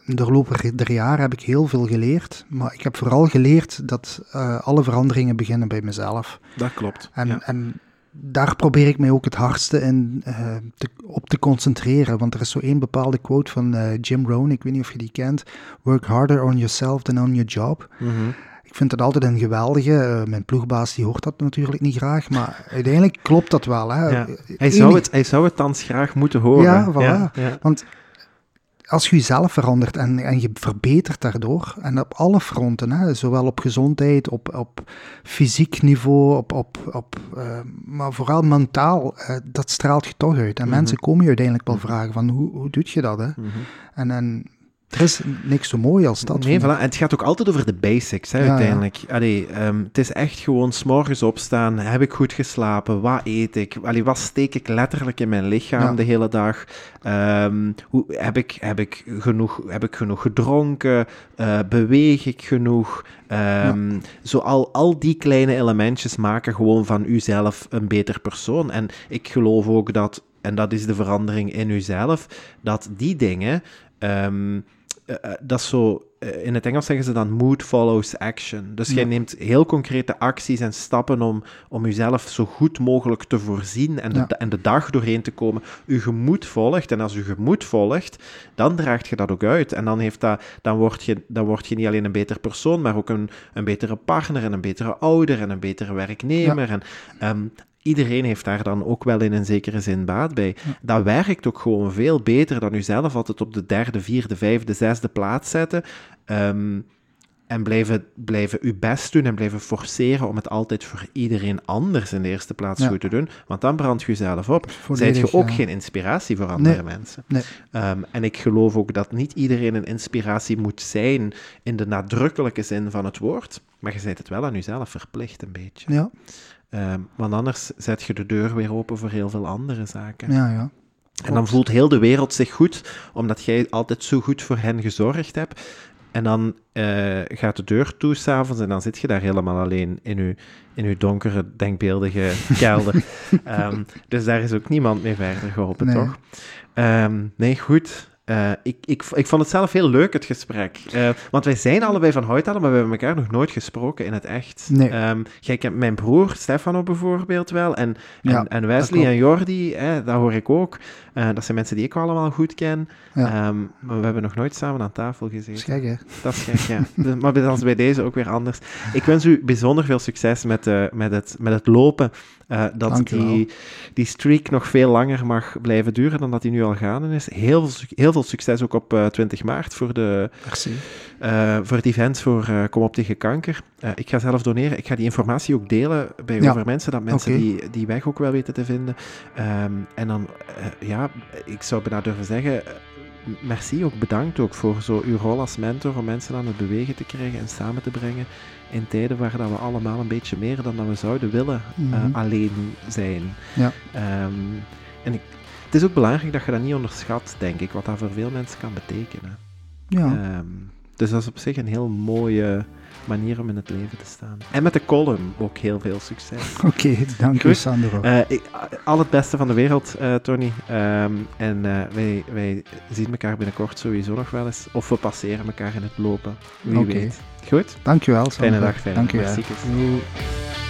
de loop der jaren heb ik heel veel geleerd. Maar ik heb vooral geleerd dat uh, alle veranderingen beginnen bij mezelf. Dat klopt. En, en daar probeer ik mij ook het hardste in, uh, te, op te concentreren. Want er is zo één bepaalde quote van uh, Jim Rohn, ik weet niet of je die kent. Work harder on yourself than on your job. Mm -hmm. Ik vind dat altijd een geweldige. Uh, mijn ploegbaas die hoort dat natuurlijk niet graag, maar uiteindelijk klopt dat wel. Hè. Ja. Hij, zou het, hij zou het thans graag moeten horen. Ja, voilà. ja. Want als je jezelf verandert en, en je verbetert daardoor, en op alle fronten, hè, zowel op gezondheid, op, op fysiek niveau, op, op, op, uh, maar vooral mentaal, uh, dat straalt je toch uit. En mm mensen komen je uiteindelijk wel mhm. vragen van hoe, hoe doe je dat? Hè? Mm -hmm. En, en er is niks zo mooi als dat. Nee, voilà. en het gaat ook altijd over de basics, hè, uiteindelijk. Ja. Allee, um, het is echt gewoon s'morgens opstaan. Heb ik goed geslapen? Wat eet ik? Allee, wat steek ik letterlijk in mijn lichaam de hele dag? Um, hoe, heb, ik, heb, ik genoeg, heb ik genoeg gedronken? Uh, beweeg ik genoeg? Um, zo al, al die kleine elementjes maken gewoon van uzelf een beter persoon. En ik geloof ook dat, en dat is de verandering in uzelf, dat die dingen... Um, uh, dat is zo, uh, in het Engels zeggen ze dan mood follows action. Dus ja. jij neemt heel concrete acties en stappen om, om jezelf zo goed mogelijk te voorzien en de, ja. en de dag doorheen te komen. Je gemoed volgt en als je gemoed volgt, dan draagt je dat ook uit. En dan, heeft dat, dan, word, je, dan word je niet alleen een beter persoon, maar ook een, een betere partner en een betere ouder en een betere werknemer. Ja. En um, iedereen heeft daar dan ook wel in een zekere zin baat bij. Dat werkt ook gewoon veel beter dan u zelf altijd op de derde, vierde, vijfde, zesde plaats zetten. Um, en blijven, blijven uw best doen en blijven forceren om het altijd voor iedereen anders in de eerste plaats ja. goed te doen. Want dan brandt je jezelf op. Zijt je ook ja. geen inspiratie voor andere nee. mensen. Nee. Um, en ik geloof ook dat niet iedereen een inspiratie moet zijn in de nadrukkelijke zin van het woord. Maar je zijt het wel aan jezelf verplicht een beetje. Ja. Um, want anders zet je de deur weer open voor heel veel andere zaken. Ja, ja. En dan voelt heel de wereld zich goed, omdat jij altijd zo goed voor hen gezorgd hebt. En dan uh, gaat de deur toe s'avonds en dan zit je daar helemaal alleen in je, in uw donkere, denkbeeldige [laughs] kelder. um, dus daar is ook niemand mee verder geholpen, nee. toch? Um, nee, goed. Uh, ik, ik, ik vond het zelf heel leuk, het gesprek. Uh, want wij zijn allebei van Houtalen, maar we hebben elkaar nog nooit gesproken in het echt. Nee. Um, jij kent mijn broer, Stefano bijvoorbeeld wel, en, en, en Wesley en Jordi, hè, dat hoor ik ook. Uh, dat zijn mensen die ik allemaal goed ken. Ja. Um, maar we hebben nog nooit samen aan tafel gezeten. Dat is gek, hè? Dat is gek, ja. maar dat is bij deze ook weer anders. Ik wens u bijzonder veel succes met, met, het, met het lopen. Uh, dat die, die streak nog veel langer mag blijven duren dan dat die nu al gaande is. Heel, heel veel succes ook op uh, 20 maart voor, de, uh, voor het event voor Kom op tegen kanker. ik ga zelf doneren. Ik ga die informatie ook delen bij ja. over mensen, dat mensen okay. die, die weg ook wel weten te vinden. Um, en dan, ja, ik zou bijna durven zeggen merci, ook bedankt ook voor zo uw rol als mentor om mensen aan het bewegen te krijgen en samen te brengen in tijden waar dat we allemaal een beetje meer dan dat we zouden willen mm -hmm. uh, alleen zijn. Ja. Um, en ik, is ook belangrijk dat je dat niet onderschat, denk ik, wat dat voor veel mensen kan betekenen. Ja. Um, dus dat is op zich een heel mooie manier om in het leven te staan. En met de column ook heel veel succes. [laughs] Oké, okay, dank u Sandro. Uh, ik, al het beste van de wereld, uh, Tony. Um, en uh, wij, wij zien elkaar binnenkort sowieso nog wel eens. Of we passeren elkaar in het lopen. Wie okay. weet. Goed? Dankjewel, Sandro. Fijne dag, fijne Dank dag.